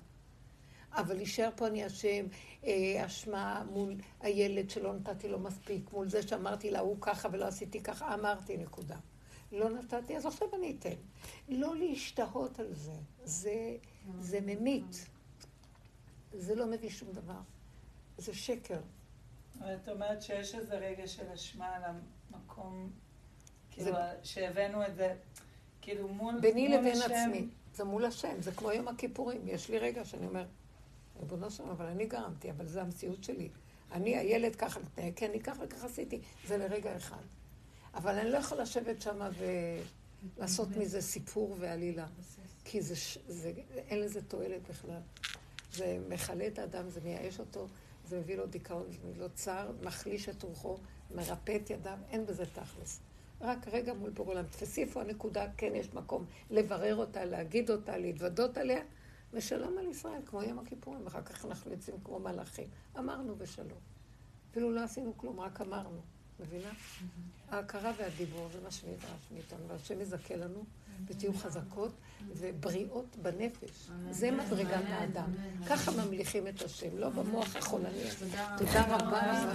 אבל להישאר פה אני אשם, אה, אשמה מול הילד שלא נתתי לו מספיק, מול זה שאמרתי לה, הוא ככה ולא עשיתי ככה, אמרתי, נקודה. לא נתתי, אז עכשיו אני אתן. לא להשתהות על זה, זה, זה ממית. זה לא מביא שום דבר. זה שקר. את אומרת שיש איזה רגע של אשמה על המקום, כאילו, זה... שהבאנו את זה, כאילו מול, ביני לבין השם. עצמי. זה מול השם, זה כמו יום הכיפורים. יש לי רגע שאני אומר, ריבונו שלום, אבל אני גרמתי, אבל זו המציאות שלי. אני, הילד ככה מתנהג, כן, אני ככה וככה עשיתי. זה לרגע אחד. אבל אני לא יכולה לשבת שם ולעשות מזה סיפור ועלילה. כי זה, זה, אין לזה תועלת בכלל. זה מכלה את האדם, זה מייאש אותו, זה מביא לו דיכאון, זה מביא לו צער, מחליש את רוחו, מרפא את ידיו, אין בזה תכלס. רק רגע מול בור עולם. תפסי איפה הנקודה, כן יש מקום לברר אותה, להגיד אותה, להתוודות עליה, ושלום על ישראל, כמו יום הכיפורים, ואחר כך אנחנו יוצאים כמו מלאכים. אמרנו ושלום. אפילו לא עשינו כלום, רק אמרנו. מבינה? ההכרה והדיבור זה מה שנדרש מאיתנו, והשם יזכה לנו, ותהיו חזקות ובריאות בנפש. זה מדרגת האדם. ככה ממליכים את השם, לא במוח החולני. תודה רבה.